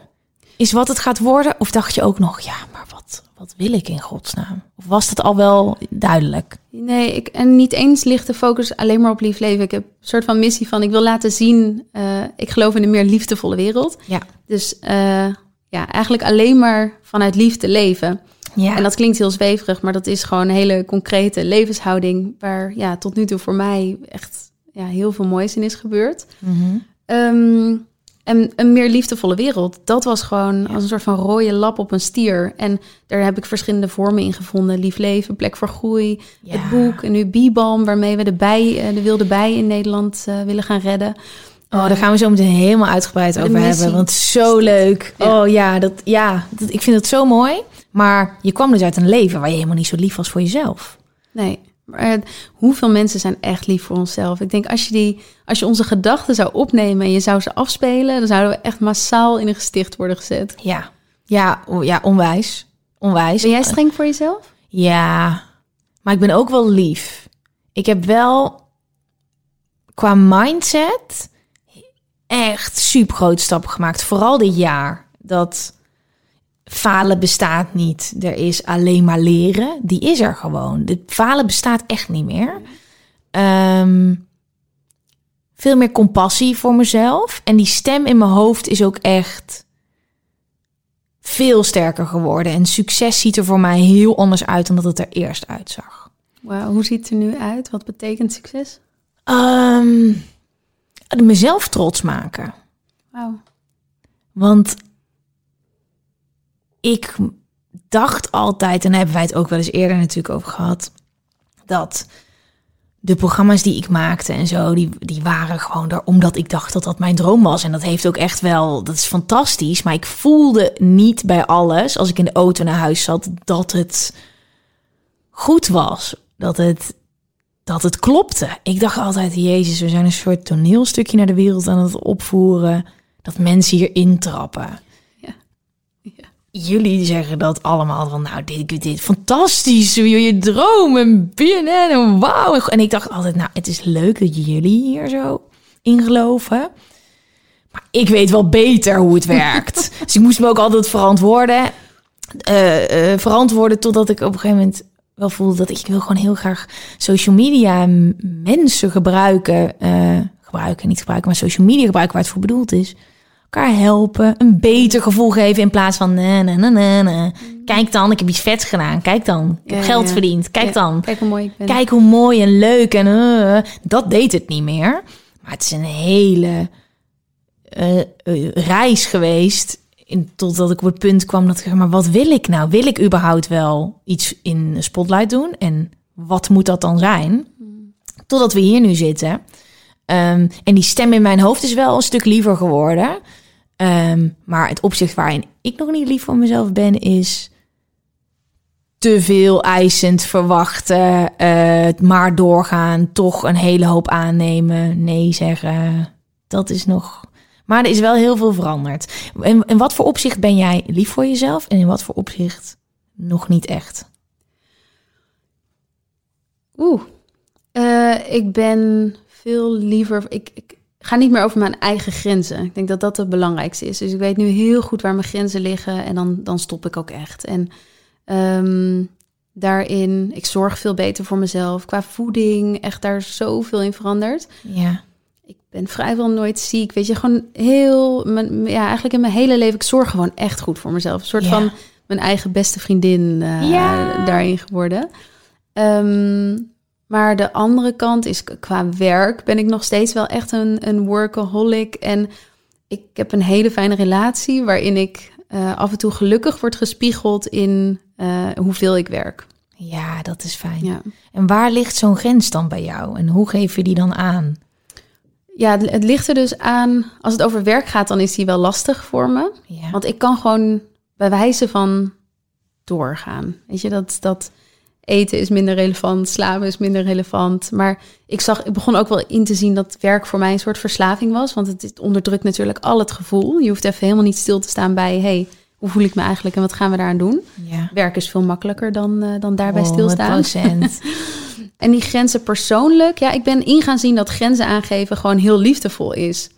Is wat het gaat worden? Of dacht je ook nog, ja, maar wat, wat wil ik in godsnaam? Of was dat al wel duidelijk? Nee, ik, en niet eens ligt de focus alleen maar op lief leven. Ik heb een soort van missie van, ik wil laten zien, eh, ik geloof in een meer liefdevolle wereld. Ja. Dus eh, ja, eigenlijk alleen maar vanuit liefde leven. Ja. En dat klinkt heel zweverig, maar dat is gewoon een hele concrete levenshouding... waar ja, tot nu toe voor mij echt ja, heel veel moois in is gebeurd. Mhm. Ehm, en een meer liefdevolle wereld, dat was gewoon als een soort van rode lap op een stier. En daar heb ik verschillende vormen in gevonden. Lief leven, plek voor groei, Ja. het boek en nu Biebalm... waarmee we de, bij, eh, de wilde bij in Nederland eh, willen gaan redden. Oh, daar gaan we zo meteen helemaal uitgebreid over missie. hebben. Want zo leuk. Ja. Oh ja, dat, ja dat, ik vind het zo mooi. Maar je kwam dus uit een leven waar je helemaal niet zo lief was voor jezelf. Nee, maar hoeveel mensen zijn echt lief voor onszelf? Ik denk als je, die, als je onze gedachten zou opnemen en je zou ze afspelen... dan zouden we echt massaal in een gesticht worden gezet. Ja, ja, ja onwijs. Onwijs. Ben jij streng voor jezelf? Ja, maar ik ben ook wel lief. Ik heb wel qua mindset echt super grote stappen gemaakt. Vooral dit jaar. Dat falen bestaat niet. Er is alleen maar leren. Die is er gewoon. Het falen bestaat echt niet meer. Ehm, veel meer compassie voor mezelf. En die stem in mijn hoofd is ook echt veel sterker geworden. En succes ziet er voor mij heel anders uit dan dat het er eerst uitzag. Wauw, hoe ziet het er nu uit? Wat betekent succes? Ehm, mezelf trots maken. Wauw. Want ik dacht altijd, en daar hebben wij het ook wel eens eerder natuurlijk over gehad, dat de programma's die ik maakte en zo, die, die waren gewoon er omdat ik dacht dat dat mijn droom was. En dat heeft ook echt wel, dat is fantastisch. Maar ik voelde niet bij alles, als ik in de auto naar huis zat, dat het goed was. Dat het, dat het klopte. Ik dacht altijd, Jezus, we zijn een soort toneelstukje naar de wereld aan het opvoeren. Dat mensen hier intrappen. Jullie zeggen dat allemaal van, nou, dit, dit fantastisch, je, je droom en BNN en wauw. En ik dacht altijd, nou, het is leuk dat jullie hier zo in geloven. Maar ik weet wel beter hoe het werkt. [LAUGHS] dus ik moest me ook altijd verantwoorden. eh, eh, verantwoorden totdat ik op een gegeven moment wel voelde dat ik wil gewoon heel graag social media mensen gebruiken. eh, gebruiken, niet gebruiken, maar social media gebruiken waar het voor bedoeld is. Elkaar helpen, een beter gevoel geven in plaats van nee, nee, nee, nee. Kijk dan, ik heb iets vets gedaan. Kijk dan, ik heb Ja, geld ja. verdiend. Kijk Ja, dan. Kijk hoe mooi ik ben. Kijk hoe mooi en leuk en eh, dat deed het niet meer. Maar het is een hele eh, eh, reis geweest. In, totdat ik op het punt kwam dat ik zeg, maar wat wil ik nou? Wil ik überhaupt wel iets in spotlight doen? En wat moet dat dan zijn? Totdat we hier nu zitten. Ehm, en die stem in mijn hoofd is wel een stuk liever geworden. Ehm, maar het opzicht waarin ik nog niet lief voor mezelf ben, is te veel eisend verwachten, eh, maar doorgaan, toch een hele hoop aannemen, nee zeggen. Dat is nog. Maar er is wel heel veel veranderd. In, in wat voor opzicht ben jij lief voor jezelf en in wat voor opzicht nog niet echt? Oeh. Eh, ik ben veel liever. Ik, ik ga niet meer over mijn eigen grenzen. Ik denk dat dat het belangrijkste is. Dus ik weet nu heel goed waar mijn grenzen liggen. En dan, dan stop ik ook echt. En ehm, daarin, ik zorg veel beter voor mezelf. Qua voeding, echt daar zoveel in veranderd. Ja, Ik ben vrijwel nooit ziek. Weet je, gewoon heel. Mijn, ja, eigenlijk in mijn hele leven. Ik zorg gewoon echt goed voor mezelf. Een soort Ja. van mijn eigen beste vriendin eh, Ja. daarin geworden. Ehm, Maar de andere kant is qua werk ben ik nog steeds wel echt een, een workaholic. En ik heb een hele fijne relatie waarin ik eh, af en toe gelukkig word gespiegeld in eh, hoeveel ik werk. Ja, dat is fijn. Ja. En waar ligt zo'n grens dan bij jou? En hoe geef je die dan aan? Ja, het, het ligt er dus aan. Als het over werk gaat, dan is die wel lastig voor me. Ja. Want ik kan gewoon bij wijze van doorgaan. Weet je, dat, dat eten is minder relevant, slapen is minder relevant. Maar ik, zag, ik begon ook wel in te zien dat werk voor mij een soort verslaving was. Want het, onderdrukt natuurlijk al het gevoel. Je hoeft even helemaal niet stil te staan bij... hey, hoe voel ik me eigenlijk en wat gaan we daaraan doen? ja. Werk is veel makkelijker dan, eh, dan daarbij Oh, stilstaan. 100%. [LAUGHS] En die grenzen persoonlijk, ja, ik ben ingaan zien dat grenzen aangeven gewoon heel liefdevol is.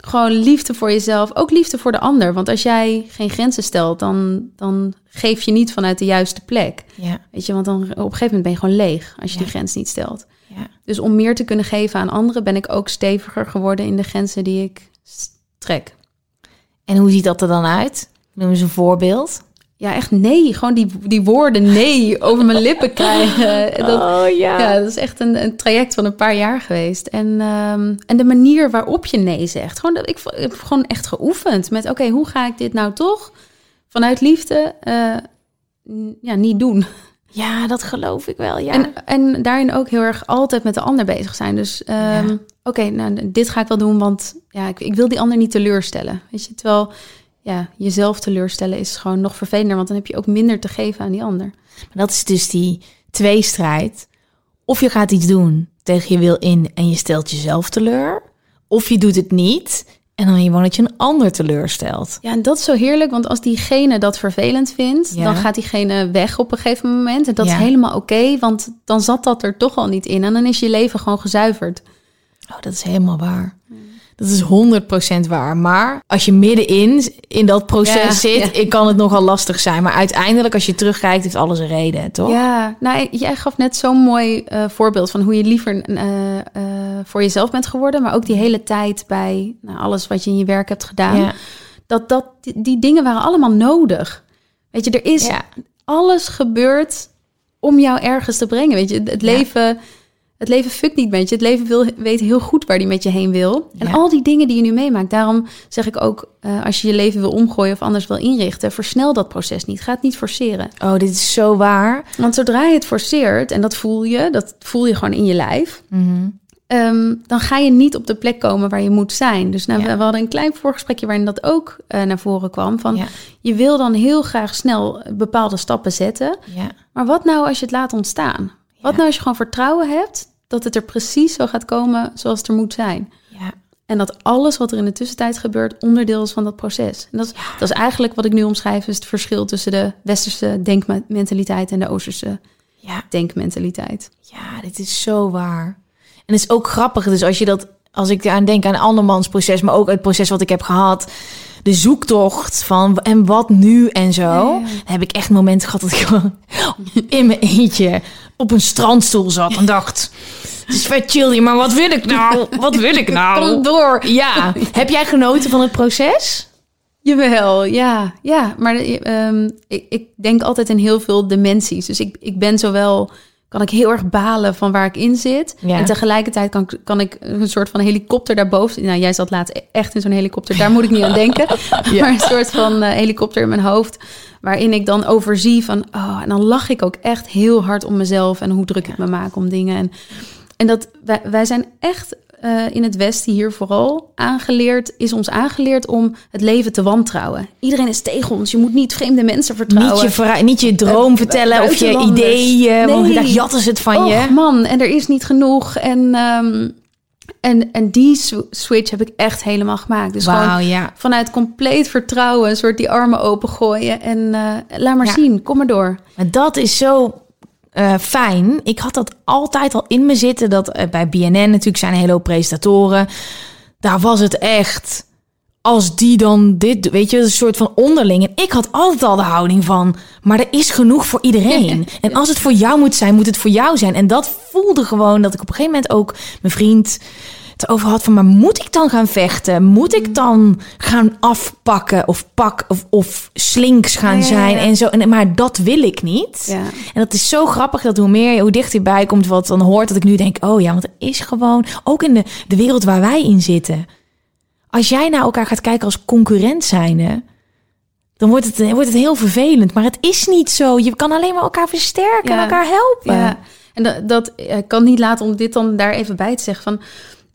Gewoon liefde voor jezelf, ook liefde voor de ander. Want als jij geen grenzen stelt, dan, dan geef je niet vanuit de juiste plek. ja. Weet je, want dan op een gegeven moment ben je gewoon leeg als je Ja. die grens niet stelt. Ja. Dus om meer te kunnen geven aan anderen, ben ik ook steviger geworden in de grenzen die ik trek. En hoe ziet dat er dan uit? Noem eens een voorbeeld. Ja, echt nee. Gewoon die, die woorden nee over mijn lippen krijgen. [LAUGHS] Dat, oh Ja, dat is echt een, een traject van een paar jaar geweest. En, ehm, en de manier waarop je nee zegt. Gewoon, dat- ik, ik heb gewoon echt geoefend met... oké, hoe ga ik dit nou toch vanuit liefde eh, ja, niet doen? Ja, dat geloof ik wel. Ja. En, en daarin ook heel erg altijd met de ander bezig zijn. Dus ehm, Ja. oké, nou, dit ga ik wel doen, want ja, ik, ik wil die ander niet teleurstellen. Weet je, terwijl ja, jezelf teleurstellen is gewoon nog vervelender... want dan heb je ook minder te geven aan die ander. Maar dat is dus die tweestrijd. Of je gaat iets doen tegen je wil in en je stelt jezelf teleur. Of je doet het niet en dan gewoon dat je een ander teleurstelt. Ja, en dat is zo heerlijk, want als diegene dat vervelend vindt, Ja. dan gaat diegene weg op een gegeven moment. En dat Ja. is helemaal oké, want dan zat dat er toch al niet in. En dan is je leven gewoon gezuiverd. Oh, dat is helemaal waar. Dat is 100% waar. Maar als je middenin in dat proces Ja, zit, ja. ik kan het nogal lastig zijn. Maar uiteindelijk, als je terugkijkt, heeft alles een reden, toch? Ja, nou, jij gaf net zo'n mooi eh, voorbeeld van hoe je liever eh, eh, voor jezelf bent geworden. Maar ook die hele tijd bij nou, alles wat je in je werk hebt gedaan. Ja. Dat, dat, die, die dingen waren allemaal nodig. Weet je, er is Ja. alles gebeurd om jou ergens te brengen. Weet je, het leven, het leven fuckt niet met je. Het leven wil, weet heel goed waar die met je heen wil. En Ja. al die dingen die je nu meemaakt. Daarom zeg ik ook, eh, als je je leven wil omgooien of anders wil inrichten, versnel dat proces niet. Ga het niet forceren. Oh, dit is zo waar. Want zodra je het forceert, en dat voel je, dat voel je gewoon in je lijf. Mhm. ehm, dan ga je niet op de plek komen waar je moet zijn. Dus nou, Ja. we, we hadden een klein voorgesprekje waarin dat ook eh, naar voren kwam. Van, Ja. Je wil dan heel graag snel bepaalde stappen zetten. Ja. Maar wat nou als je het laat ontstaan? Wat nou als je gewoon vertrouwen hebt dat het er precies zo gaat komen zoals het er moet zijn? Ja. En dat alles wat er in de tussentijd gebeurt onderdeel is van dat proces. En dat is, dat is eigenlijk wat ik nu omschrijf, is het verschil tussen de westerse denkmentaliteit en de oosterse Ja. denkmentaliteit. Ja, dit is zo waar. En het is ook grappig, dus als je dat, als ik aan denk aan andermans proces, maar ook het proces wat ik heb gehad, de zoektocht van en wat nu en zo, heb ik echt momenten gehad dat ik gewoon [LAUGHS] in mijn eentje op een strandstoel zat en dacht, het is vet chill hier, maar wat wil ik nou? [LAUGHS] Wat wil ik nou? Kom door. Ja, [LAUGHS] heb jij genoten van het proces? Jawel, ja. ja maar eh, ehm, ik, ik denk altijd in heel veel dimensies. Dus ik, ik ben zowel... kan ik heel erg balen van waar ik in zit. Ja. En tegelijkertijd kan, ik- kan ik een soort van helikopter daarboven... Nou, jij zat laatst echt in zo'n helikopter. Daar moet ik niet aan denken. [LAUGHS] [LAUGHS] Maar een soort van eh, helikopter in mijn hoofd... waarin ik dan overzie van... Oh, en dan lach ik ook echt heel hard om mezelf... en hoe druk ik me maak om dingen. En, en dat wij, wij zijn echt eh, in het Westen hier vooral aangeleerd, is ons aangeleerd om het leven te wantrouwen. Iedereen is tegen ons. Je moet niet vreemde mensen vertrouwen. Niet je, niet je droom Eh, vertellen of je ideeën, want Nee. daar jatten ze het van Och, je. man, en er is niet genoeg. En, ehm, en, en die sw- switch heb ik echt helemaal gemaakt. Dus Wauw, gewoon ja. vanuit compleet vertrouwen, een soort die armen opengooien. En eh, laat maar Ja. zien, kom maar door. Maar dat is zo eh, fijn. Ik had dat altijd al in me zitten. Dat eh, bij BNN natuurlijk zijn een hele hoop presentatoren. Daar was het echt. Als die dan dit, weet je, een soort van onderling. En ik had altijd al de houding van, maar er is genoeg voor iedereen. [LAUGHS] En als het voor jou moet zijn, moet het voor jou zijn. En dat voelde gewoon dat ik op een gegeven moment ook mijn vriend het over had van, maar moet ik dan gaan vechten? Moet ik dan gaan afpakken of pak of, of slinks gaan Ja, ja, zijn ja. en zo? En, maar dat wil ik niet. Ja. En dat is zo grappig dat hoe meer, hoe dichter je bij komt wat dan hoort, dat ik nu denk, oh ja, want er is gewoon, ook in de, de wereld waar wij in zitten. Als jij naar elkaar gaat kijken als concurrent zijnde, dan wordt het, wordt het heel vervelend. Maar het is niet zo. Je kan alleen maar elkaar versterken en elkaar helpen. Ja, en dat, dat ik kan niet laten om dit dan daar even bij te zeggen. Van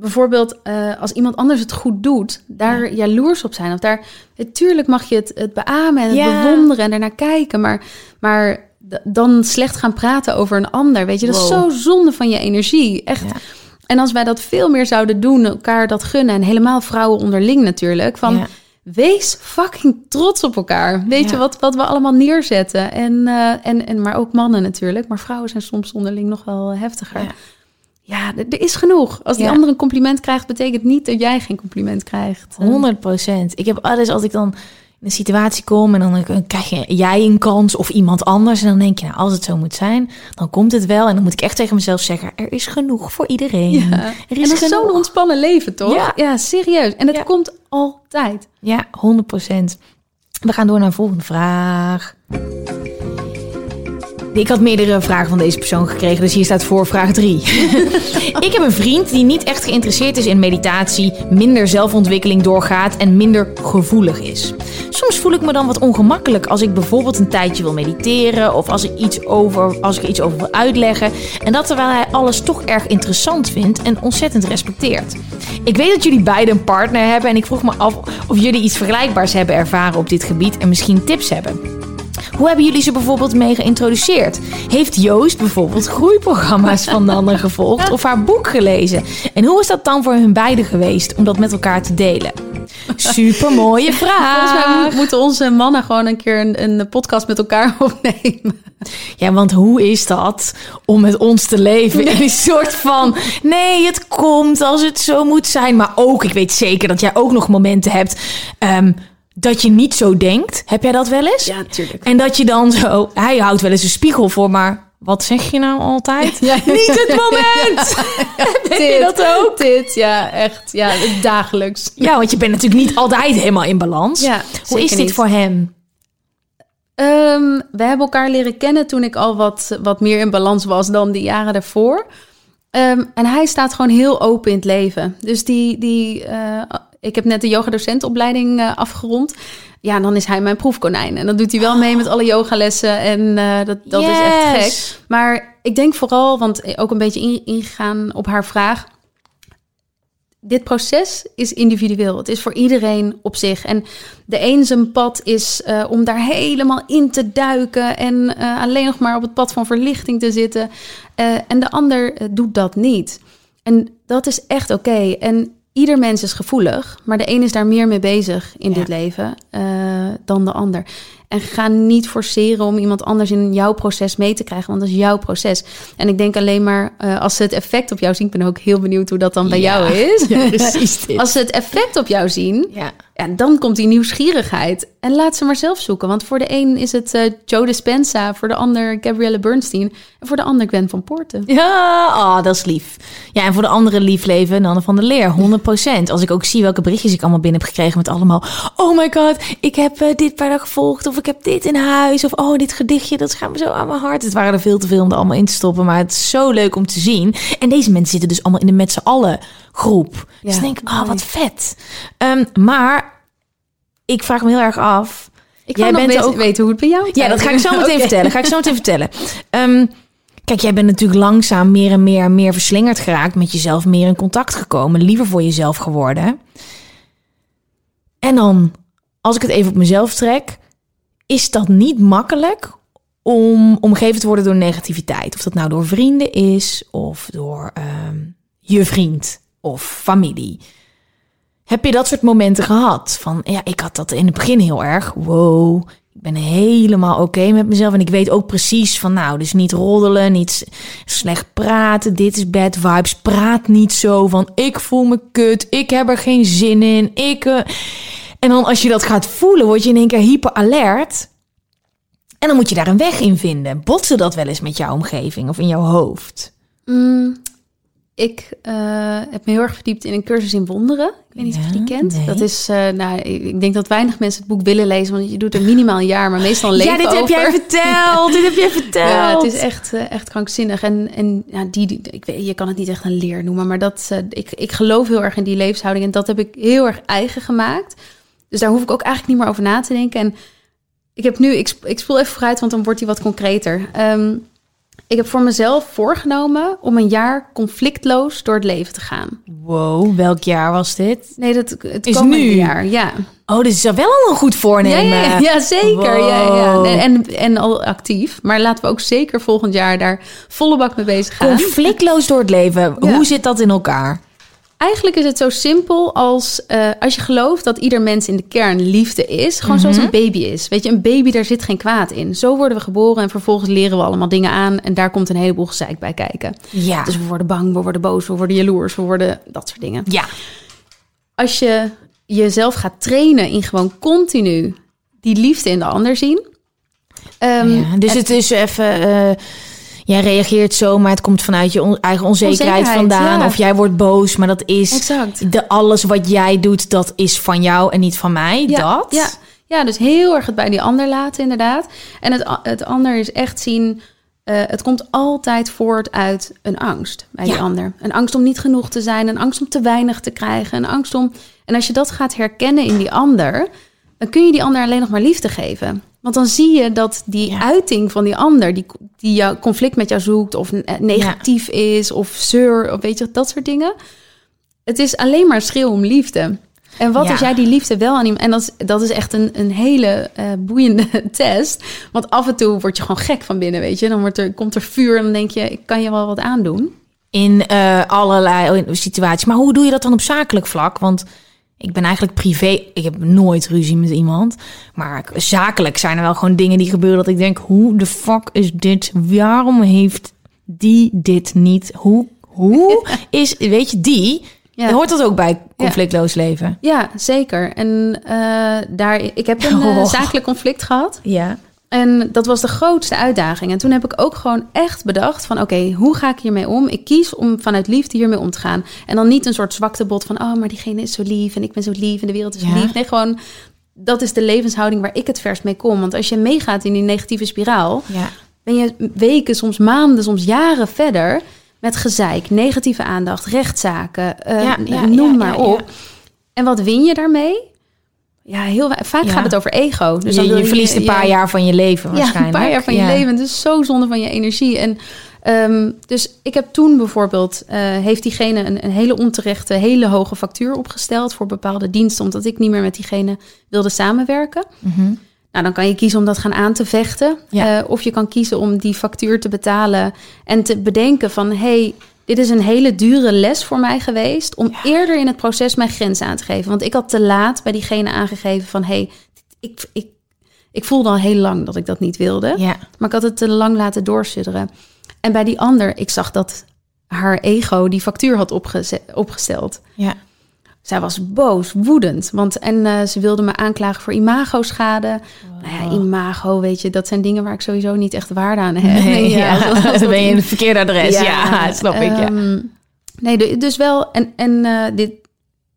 bijvoorbeeld, eh, als iemand anders het goed doet, daar jaloers op zijn. Of daar, natuurlijk mag je het, het beamen en het Ja. bewonderen en ernaar kijken. Maar, maar dan slecht gaan praten over een ander. Weet je, dat is zo zonde van je energie. Echt. Ja. En als wij dat veel meer zouden doen, elkaar dat gunnen. En helemaal vrouwen onderling natuurlijk. Van wees fucking trots op elkaar. Weet je wat, wat we allemaal neerzetten? En, eh, en, en, maar ook mannen natuurlijk. Maar vrouwen zijn soms onderling nog wel heftiger. Ja. Er, is genoeg. Als die Ja. ander een compliment krijgt, betekent niet dat jij geen compliment krijgt. Eh, 100 procent. Ik heb alles als ik dan in een situatie kom en dan eh, krijg je jij een kans of iemand anders. En dan denk je, nou, als het zo moet zijn, dan komt het wel. En dan moet ik echt tegen mezelf zeggen, er is genoeg voor iedereen. Ja. Er En is is zo'n ontspannen leven, toch? Ja. serieus. En het Ja. komt altijd. Ja, 100 procent. We gaan door naar de volgende vraag. Ik had meerdere vragen van deze persoon gekregen, dus hier staat voor vraag 3. [LAUGHS] ik heb een vriend die niet echt geïnteresseerd is in meditatie, minder zelfontwikkeling doorgaat en minder gevoelig is. Soms voel ik me dan wat ongemakkelijk als ik bijvoorbeeld een tijdje wil mediteren of als ik iets over, als ik er iets over wil uitleggen. En dat terwijl hij alles toch erg interessant vindt en ontzettend respecteert. Ik weet dat jullie beiden een partner hebben en ik vroeg me af of jullie iets vergelijkbaars hebben ervaren op dit gebied en misschien tips hebben. Hoe hebben jullie ze bijvoorbeeld mee geïntroduceerd? Heeft Joost bijvoorbeeld groeiprogramma's van de ander gevolgd of haar boek gelezen? En hoe is dat dan voor hun beiden geweest om dat met elkaar te delen? Super mooie [LAUGHS] Volgens mij vraag. mo- moeten onze mannen gewoon een keer een, een podcast met elkaar [LAUGHS] opnemen. Ja, want hoe is dat om met ons te leven in een soort van... Nee, het komt als het zo moet zijn. Maar ook, ik weet zeker dat jij ook nog momenten hebt... ehm, dat je niet zo denkt. Heb jij dat wel eens? natuurlijk. En dat je dan zo... Hij houdt wel eens een spiegel voor, maar... Wat zeg je nou altijd? [LAUGHS] Ja. Niet het moment! [LAUGHS] [LAUGHS] Heb je dat ook? Dit, ja, echt. Ja, dagelijks. Ja, want je bent natuurlijk niet altijd helemaal in balans. Ja, Hoe is dit niet. voor hem? Ehm, we hebben elkaar leren kennen toen ik al wat, wat meer in balans was dan de jaren daarvoor. Ehm, en hij staat gewoon heel open in het leven. Dus die, die, eh, ik heb net de yogadocentopleiding eh afgerond. Ja, dan is hij mijn proefkonijn. En dan doet hij wel mee met alle yogalessen. En eh, dat, dat is echt gek. Maar ik denk vooral, want ook een beetje in- ingegaan op haar vraag. Dit proces is individueel. Het is voor iedereen op zich. En de een zijn pad is eh, om daar helemaal in te duiken en alleen nog maar op het pad van verlichting te zitten. En de ander doet dat niet. En dat is echt oké. En ieder mens is gevoelig, maar de een is daar meer mee bezig in Ja. dit leven eh, dan de ander. En ga niet forceren om iemand anders in jouw proces mee te krijgen, want dat is jouw proces. En ik denk alleen maar eh, als ze het effect op jou zien, ik ben ook heel benieuwd hoe dat dan bij Ja. jou is. [LAUGHS] Ja, precies dit. Als ze het effect op jou zien, Ja. ja, dan komt die nieuwsgierigheid. En laat ze maar zelf zoeken. Want voor de een is het eh, Joe Dispenza, voor de ander Gabrielle Bernstein en voor de ander Gwen van Poorten. Ja, oh, dat is lief. Ja, en voor de andere lief leven, Nanne van der Leer, 100%. Als ik ook zie welke berichtjes ik allemaal binnen heb gekregen met allemaal... Oh my god, ik heb eh, dit bij dag gevolgd of ik heb dit in huis. Of oh, dit gedichtje, dat gaat me zo aan mijn hart. Het waren er veel te veel om er allemaal in te stoppen, maar het is zo leuk om te zien. En deze mensen zitten dus allemaal in de met z'n allen groep. dus Ja, dan denk ik, ah, mooi. wat vet. Ehm, maar ik vraag me heel erg af... Ik Jij bent weten, ook- weten hoe het bij jou Ja, dat ga ik zo meteen [LAUGHS] vertellen. Ga ik zo meteen vertellen. Ehm, kijk, jij bent natuurlijk langzaam meer en meer en meer verslingerd geraakt. Met jezelf meer in contact gekomen. Liever voor jezelf geworden. En dan, als ik het even op mezelf trek. Is dat niet makkelijk om omgeven te worden door negativiteit? Of dat nou door vrienden is. Of door ehm, je vriend. Of familie. Heb je dat soort momenten gehad? Van ja, ik had dat in het begin heel erg. Wow, ik ben helemaal oké met mezelf. En ik weet ook precies van nou, dus niet roddelen, niet slecht praten. Dit is bad vibes. Praat niet zo van ik voel me kut. Ik heb er geen zin in. Ik. eh. En dan als je dat gaat voelen, word je in één keer hyper alert. En dan moet je daar een weg in vinden. Botsen dat wel eens met jouw omgeving of in jouw hoofd? Mm, ik eh, heb me heel erg verdiept in een cursus in wonderen. Ik weet niet of je die kent. nee. Dat is, eh, nou, ik denk dat weinig mensen het boek willen lezen, want je doet er minimaal een jaar, maar meestal leven Ja, dit heb jij verteld. dit heb jij verteld. [LAUGHS] Ja, het is echt, eh, echt krankzinnig. En, en ja, die, die- ik weet, je kan het niet echt een leer noemen, maar dat, ik, ik geloof heel erg in die levenshouding. En dat heb ik heel erg eigen gemaakt. Dus daar hoef ik ook eigenlijk niet meer over na te denken. En ik heb nu, ik, ik spoel even vooruit, want dan wordt die wat concreter. Ehm, ik heb voor mezelf voorgenomen om een jaar conflictloos door het leven te gaan. Wow, welk jaar was dit? Nee, dat het Is komende nu. jaar, ja. Oh, dit is wel al een goed voornemen. Ja, ja, ja, zeker. Ja, ja. En, en, en al actief. Maar laten we ook zeker volgend jaar daar volle bak mee bezig gaan. Conflictloos door het leven. Ja. Hoe zit dat in elkaar? Eigenlijk is het zo simpel als eh, als je gelooft dat ieder mens in de kern liefde is. Gewoon zoals Mhm. een baby is. Weet je, een baby, daar zit geen kwaad in. Zo worden we geboren en vervolgens leren we allemaal dingen aan. En daar komt een heleboel gezeik bij kijken. Ja. Dus we worden bang, we worden boos, we worden jaloers, we worden dat soort dingen. ja. Als je jezelf gaat trainen in gewoon continu die liefde in de ander zien. ehm, ja. Dus het is even... eh, jij reageert zo, maar het komt vanuit je on- eigen onzekerheid, Onzekerheid, vandaan. ja. Of jij wordt boos, maar dat is... Exact. De, alles wat jij doet, dat is van jou en niet van mij. dat? Ja, ja, dus heel erg het bij die ander laten, inderdaad. En het, het ander is echt zien. eh, het komt altijd voort uit een angst bij die Ja. ander. Een angst om niet genoeg te zijn, een angst om te weinig te krijgen, een angst om. En als je dat gaat herkennen in die ander, dan kun je die ander alleen nog maar liefde geven. Want dan zie je dat die Ja. uiting van die ander, die, die jouw conflict met jou zoekt, of negatief is, of zeur, of weet je, dat soort dingen. Het is alleen maar schreeuw om liefde. En wat Ja. als jij die liefde wel aan iemand... En dat is, dat is echt een, een hele eh, boeiende [LAUGHS] test. Want af en toe word je gewoon gek van binnen, weet je. Dan wordt er, komt er vuur en dan denk je, ik kan je wel wat aandoen. In eh, allerlei situaties. Maar hoe doe je dat dan op zakelijk vlak? Want ik ben eigenlijk privé... Ik heb nooit ruzie met iemand. Maar zakelijk zijn er wel gewoon dingen die gebeuren... dat ik denk, hoe de fuck is dit? Waarom heeft die dit niet? Hoe, hoe [LAUGHS] is... Weet je, die... Ja. Hoort dat ook bij conflictloos leven? Ja, zeker. En eh, daar, ik heb een eh, [LAUGHS] Oh. zakelijk conflict gehad. Ja. En dat was de grootste uitdaging. En toen heb ik ook gewoon echt bedacht van... oké, hoe ga ik hiermee om? Ik kies om vanuit liefde hiermee om te gaan. En dan niet een soort zwaktebod van... oh, maar diegene is zo lief en ik ben zo lief en de wereld is Ja. lief. Nee, gewoon dat is de levenshouding waar ik het verst mee kom. Want als je meegaat in die negatieve spiraal... Ja. ben je weken, soms maanden, soms jaren verder... met gezeik, negatieve aandacht, rechtszaken, eh, Ja, noem maar op. En wat win je daarmee? Ja, heel, vaak Ja. gaat het over ego. Dus dan je, wil je verliest een paar jaar van je leven ja, waarschijnlijk. een paar jaar van je Ja. leven. Het is zo zonde van je energie. En ehm, dus ik heb toen bijvoorbeeld, eh, heeft diegene een, een hele onterechte, hele hoge factuur opgesteld voor bepaalde diensten, omdat ik niet meer met diegene wilde samenwerken. Mhm. Nou, dan kan je kiezen om dat gaan aan te vechten. Ja. Eh, of je kan kiezen om die factuur te betalen en te bedenken van... hey, dit is een hele dure les voor mij geweest... om eerder in het proces mijn grens aan te geven. Want ik had te laat bij diegene aangegeven van... hey, ik, ik, ik voelde al heel lang dat ik dat niet wilde. Ja. Maar ik had het te lang laten doorsudderen. En bij die ander, ik zag dat haar ego die factuur had opgesteld. Ja. Zij was boos, woedend. Want, en eh, ze wilde me aanklagen voor imago-schade. Nou ja, imago, weet je, dat zijn dingen waar ik sowieso niet echt waarde aan heb. Nee, [LAUGHS] ja, dat ben je in het verkeerde adres. Ja, [LAUGHS] dat snap ik. Ja. Ehm, nee, du- dus wel. En, en eh, dit,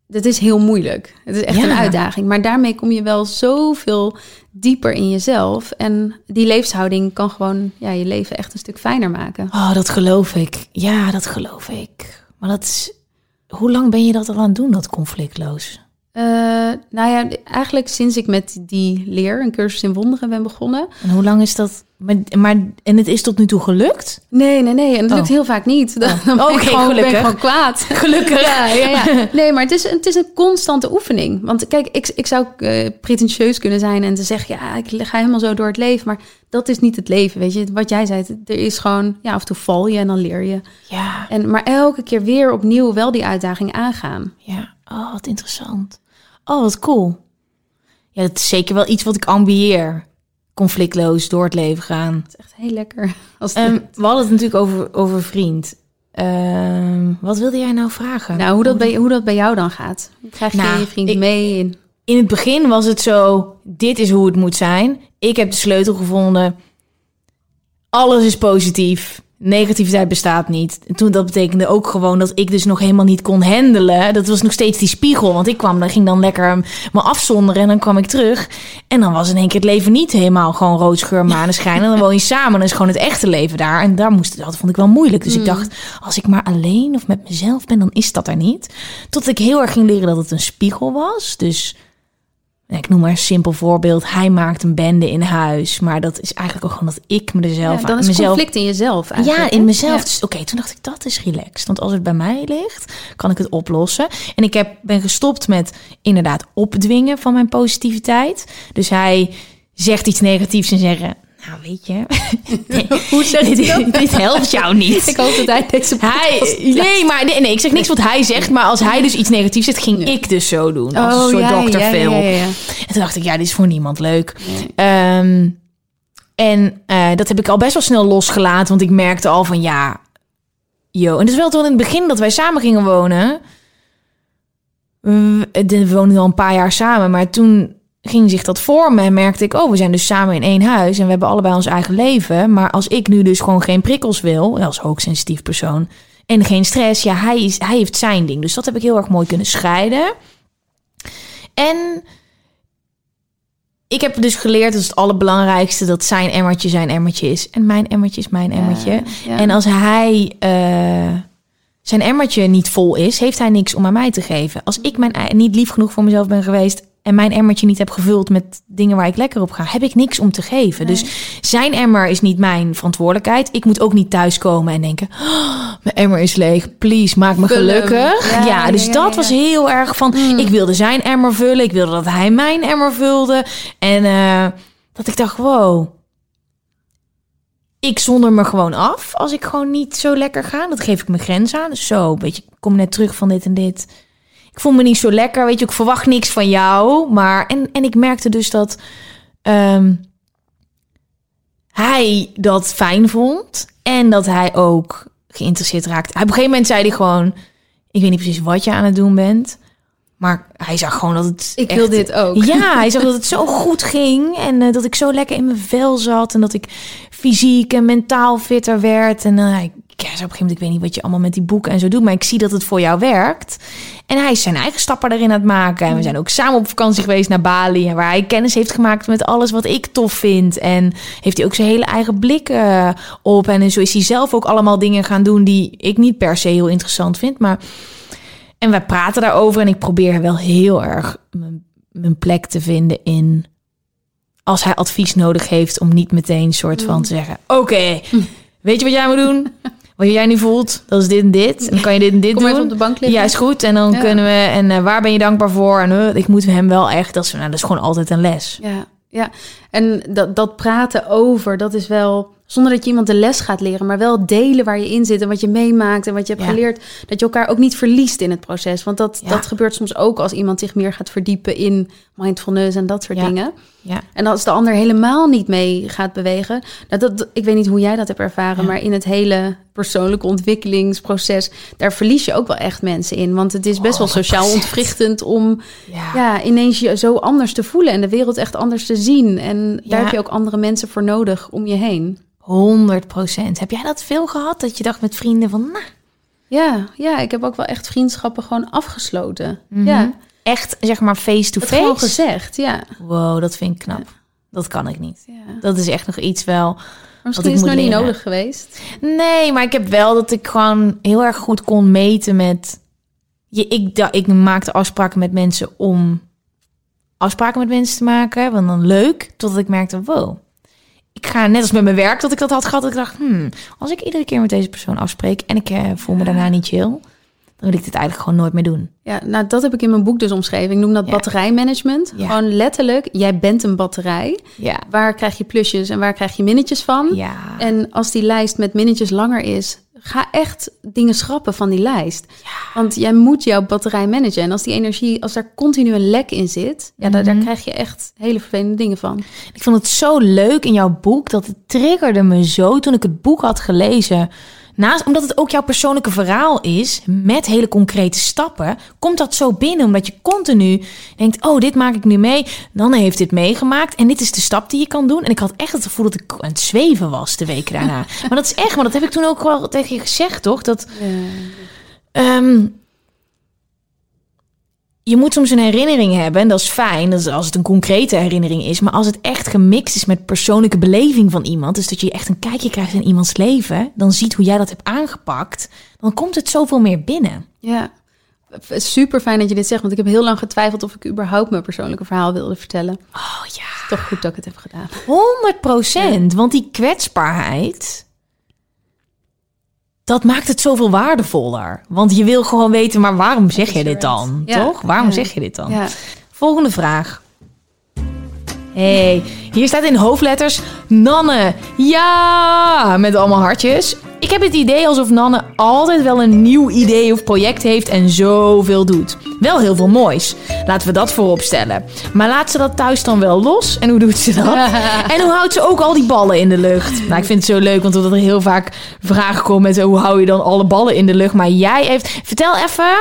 dit is heel moeilijk. Het is echt Ja. een uitdaging. Maar daarmee kom je wel zoveel dieper in jezelf. En die levenshouding kan gewoon ja, je leven echt een stuk fijner maken. Oh, dat geloof ik. Ja, dat geloof ik. Maar dat is... Hoe lang ben je dat al aan het doen, dat conflictloos? Eh, nou ja, eigenlijk sinds ik met die leer, een cursus in wonderen, ben begonnen. En hoe lang is dat? Maar, maar, en het is tot nu toe gelukt? Nee, nee, nee. En dat Oh. lukt heel vaak niet. [LAUGHS] Dan, dan ben, ik gewoon, ben ik gelukkig. gewoon kwaad. [LAUGHS] Gelukkig. Ja, ja, ja. [LAUGHS] Nee, maar het is, het is een constante oefening. Want kijk, ik, ik zou eh, pretentieus kunnen zijn en te zeggen... ja, ik ga helemaal zo door het leven. Maar dat is niet het leven, weet je. Wat jij zei, er is gewoon... ja, af en toe val je en dan leer je. Ja, En, maar elke keer weer opnieuw wel die uitdaging aangaan. ja. Oh, wat interessant. Oh, wat cool. Ja, dat is zeker wel iets wat ik ambieer. Conflictloos door het leven gaan. Het is echt heel lekker. [LAUGHS] Als lukt. we hadden het natuurlijk over, over vriend. Ehm, wat wilde jij nou vragen? nou, hoe dat, bij, hoe dat bij jou dan gaat. Krijg je Nou, je vriend ik- mee? In, in het begin was het zo, dit is hoe het moet zijn. Ik heb de sleutel gevonden. Alles is positief. Negativiteit bestaat niet. En toen dat betekende ook gewoon dat ik dus nog helemaal niet kon handelen. Dat was nog steeds die spiegel, want ik kwam, dan ging dan lekker me afzonderen en dan kwam ik terug en dan was in één keer het leven niet helemaal gewoon rood scheur maneschijn en dan woon je [LAUGHS] samen, dan is gewoon het echte leven daar en daar moest dat vond ik wel moeilijk. Dus ik dacht, als ik maar alleen of met mezelf ben, dan is dat er niet. Tot ik heel erg ging leren dat het een spiegel was. Dus ik noem maar een simpel voorbeeld. Hij maakt een bende in huis. Maar dat is eigenlijk ook gewoon dat ik me er zelf Ja, dan is mezelf conflict in jezelf ja, in mezelf. Ja. Dus, Oké, toen dacht ik, dat is relaxed. Want als het bij mij ligt, kan ik het oplossen. En ik heb, ben gestopt met inderdaad opdwingen van mijn positiviteit. Dus hij zegt iets negatiefs en zeggen... Nou, weet je, [LAUGHS] Hoe zeg je dit, dit helpt jou niet. Ik hoop dat hij deze Hij, nee, maar nee, nee, ik zeg niks wat hij zegt. Maar als hij dus iets negatiefs zegt, ging ik dus zo doen. Als een soort Oh, ja, Dr. ja, Phil. En toen dacht ik, ja, dit is voor niemand leuk. Ehm, en eh, dat heb ik al best wel snel losgelaten. Want ik merkte al van, ja... Yo. En het is wel toen in het begin dat wij samen gingen wonen. We, we woonden al een paar jaar samen. Maar toen ging zich dat vormen. En merkte ik, oh, we zijn dus samen in één huis. En we hebben allebei ons eigen leven. Maar als ik nu dus gewoon geen prikkels wil... Als hoogsensitief persoon... En geen stress. Ja, hij, is, hij heeft zijn ding. Dus dat heb ik heel erg mooi kunnen scheiden. En ik heb dus geleerd, dat is het allerbelangrijkste, dat zijn emmertje zijn emmertje is. En mijn emmertje is mijn emmertje. ja. En als hij eh, zijn emmertje niet vol is, heeft hij niks om aan mij te geven. Als ik mijn, niet lief genoeg voor mezelf ben geweest en mijn emmertje niet heb gevuld met dingen waar ik lekker op ga, heb ik niks om te geven. Dus zijn emmer is niet mijn verantwoordelijkheid. Ik moet ook niet thuiskomen en denken, "Oh, mijn emmer is leeg, please, maak me gelukkig. Ja, dus ja, dat was heel erg van, ik wilde zijn emmer vullen, ik wilde dat hij mijn emmer vulde. En eh, dat ik dacht, wow, ik zonder me gewoon af als ik gewoon niet zo lekker ga. Dat geef ik mijn grens aan. Dus zo, weet je, ik kom net terug van dit en dit. Ik voel me niet zo lekker, weet je, ik verwacht niks van jou. Maar, en, en ik merkte dus dat ehm, hij dat fijn vond. En dat hij ook geïnteresseerd raakte. Hij, op een gegeven moment zei hij gewoon, ik weet niet precies wat je aan het doen bent. Maar hij zag gewoon dat het. Ik echt- wil dit ook. Ja, hij zag dat het zo goed ging. En eh, dat ik zo lekker in mijn vel zat. En dat ik fysiek en mentaal fitter werd. En uh, ik ja, zei op een gegeven moment, ik weet niet wat je allemaal met die boeken en zo doet. Maar ik zie dat het voor jou werkt. En hij is zijn eigen stappen erin aan het maken. En we zijn ook samen op vakantie geweest naar Bali. En waar hij kennis heeft gemaakt met alles wat ik tof vind. En heeft hij ook zijn hele eigen blik eh, op. En zo is hij zelf ook allemaal dingen gaan doen die ik niet per se heel interessant vind. Maar en wij praten daarover en ik probeer wel heel erg mijn, mijn plek te vinden in als hij advies nodig heeft om niet meteen soort van te zeggen: Oké, [LAUGHS] weet je wat jij moet doen? Wat jij nu voelt, dat is dit en dit. En dan kan je dit en dit Kom doen. even op de bank liggen. Ja, is goed. En dan Ja. kunnen we. En eh, waar ben je dankbaar voor? En eh, ik moet hem wel echt. Dat is, nou, dat is gewoon altijd een les. Ja, ja. En dat, dat praten over, dat is wel... Zonder dat je iemand de les gaat leren, maar wel delen waar je in zit en wat je meemaakt en wat je hebt Ja. geleerd. Dat je elkaar ook niet verliest in het proces. Want dat, Ja. dat gebeurt soms ook als iemand zich meer gaat verdiepen in mindfulness en dat soort Ja. dingen. Ja. En als de ander helemaal niet mee gaat bewegen. Nou, dat, ik weet niet hoe jij dat hebt ervaren, maar in het hele persoonlijke ontwikkelingsproces, daar verlies je ook wel echt mensen in. Want het is best wel sociaal 100%. ontwrichtend om Ja. ja, ineens je zo anders te voelen en de wereld echt anders te zien. En daar heb je ook andere mensen voor nodig om je heen. 100 procent. Heb jij dat veel gehad? Dat je dacht met vrienden van. Nou, Ja, ja, ik heb ook wel echt vriendschappen gewoon afgesloten. Mhm. Ja, echt zeg maar face to het gewoon face. gezegd, ja. Wow, dat vind ik knap. Dat kan ik niet. ja. Dat is echt nog iets wel. Misschien is het nog niet nodig geweest. Nee, maar ik heb wel dat ik gewoon heel erg goed kon meten met. Je, ik, da, ik maakte afspraken met mensen om afspraken met mensen te maken. Want dan leuk. Totdat ik merkte, wow. Ik ga net als met mijn werk dat ik dat had gehad. Dat ik dacht, hmm, als ik iedere keer met deze persoon afspreek en ik eh, voel me daarna niet chill, dan wil ik dit eigenlijk gewoon nooit meer doen. Ja, nou dat heb ik in mijn boek dus omschreven. Ik noem dat Ja. batterijmanagement. Ja. Gewoon letterlijk, jij bent een batterij. Ja. Waar krijg je plusjes en waar krijg je minnetjes van? Ja. En als die lijst met minnetjes langer is, ga echt dingen schrappen van die lijst. Want jij moet jouw batterij managen. En als die energie, als daar continu een lek in zit, ja, daar, daar krijg je echt hele vervelende dingen van. Ik vond het zo leuk in jouw boek dat het triggerde me zo toen ik het boek had gelezen. Naast, omdat het ook jouw persoonlijke verhaal is, met hele concrete stappen, komt dat zo binnen. Omdat je continu denkt, oh, dit maak ik nu mee. Dan heeft dit meegemaakt. En dit is de stap die je kan doen. En ik had echt het gevoel dat ik aan het zweven was de week daarna. [LAUGHS] maar dat is echt, maar dat heb ik toen ook wel tegen je gezegd, toch? Dat, ehm, je moet soms een herinnering hebben en dat is fijn dat is als het een concrete herinnering is. Maar als het echt gemixt is met persoonlijke beleving van iemand, dus dat je echt een kijkje krijgt in iemands leven, dan ziet hoe jij dat hebt aangepakt, dan komt het zoveel meer binnen. Ja, super fijn dat je dit zegt, want ik heb heel lang getwijfeld of ik überhaupt mijn persoonlijke verhaal wilde vertellen. Oh ja. Toch goed dat ik het heb gedaan. 100 procent, want die kwetsbaarheid, dat maakt het zoveel waardevoller. Want je wil gewoon weten, maar waarom zeg je dit dan? Ja. Toch? Waarom Ja. zeg je dit dan? Ja. Volgende vraag. hey, hier staat in hoofdletters Nanne. Ja, met allemaal hartjes. Ik heb het idee alsof Nanne altijd wel een nieuw idee of project heeft en zoveel doet. Wel heel veel moois. Laten we dat voorop stellen. Maar laat ze dat thuis dan wel los? En hoe doet ze dat? [LAUGHS] en hoe houdt ze ook al die ballen in de lucht? Nou, ik vind het zo leuk, want er heel vaak vragen komen met hoe hou je dan alle ballen in de lucht? Maar jij heeft... Vertel even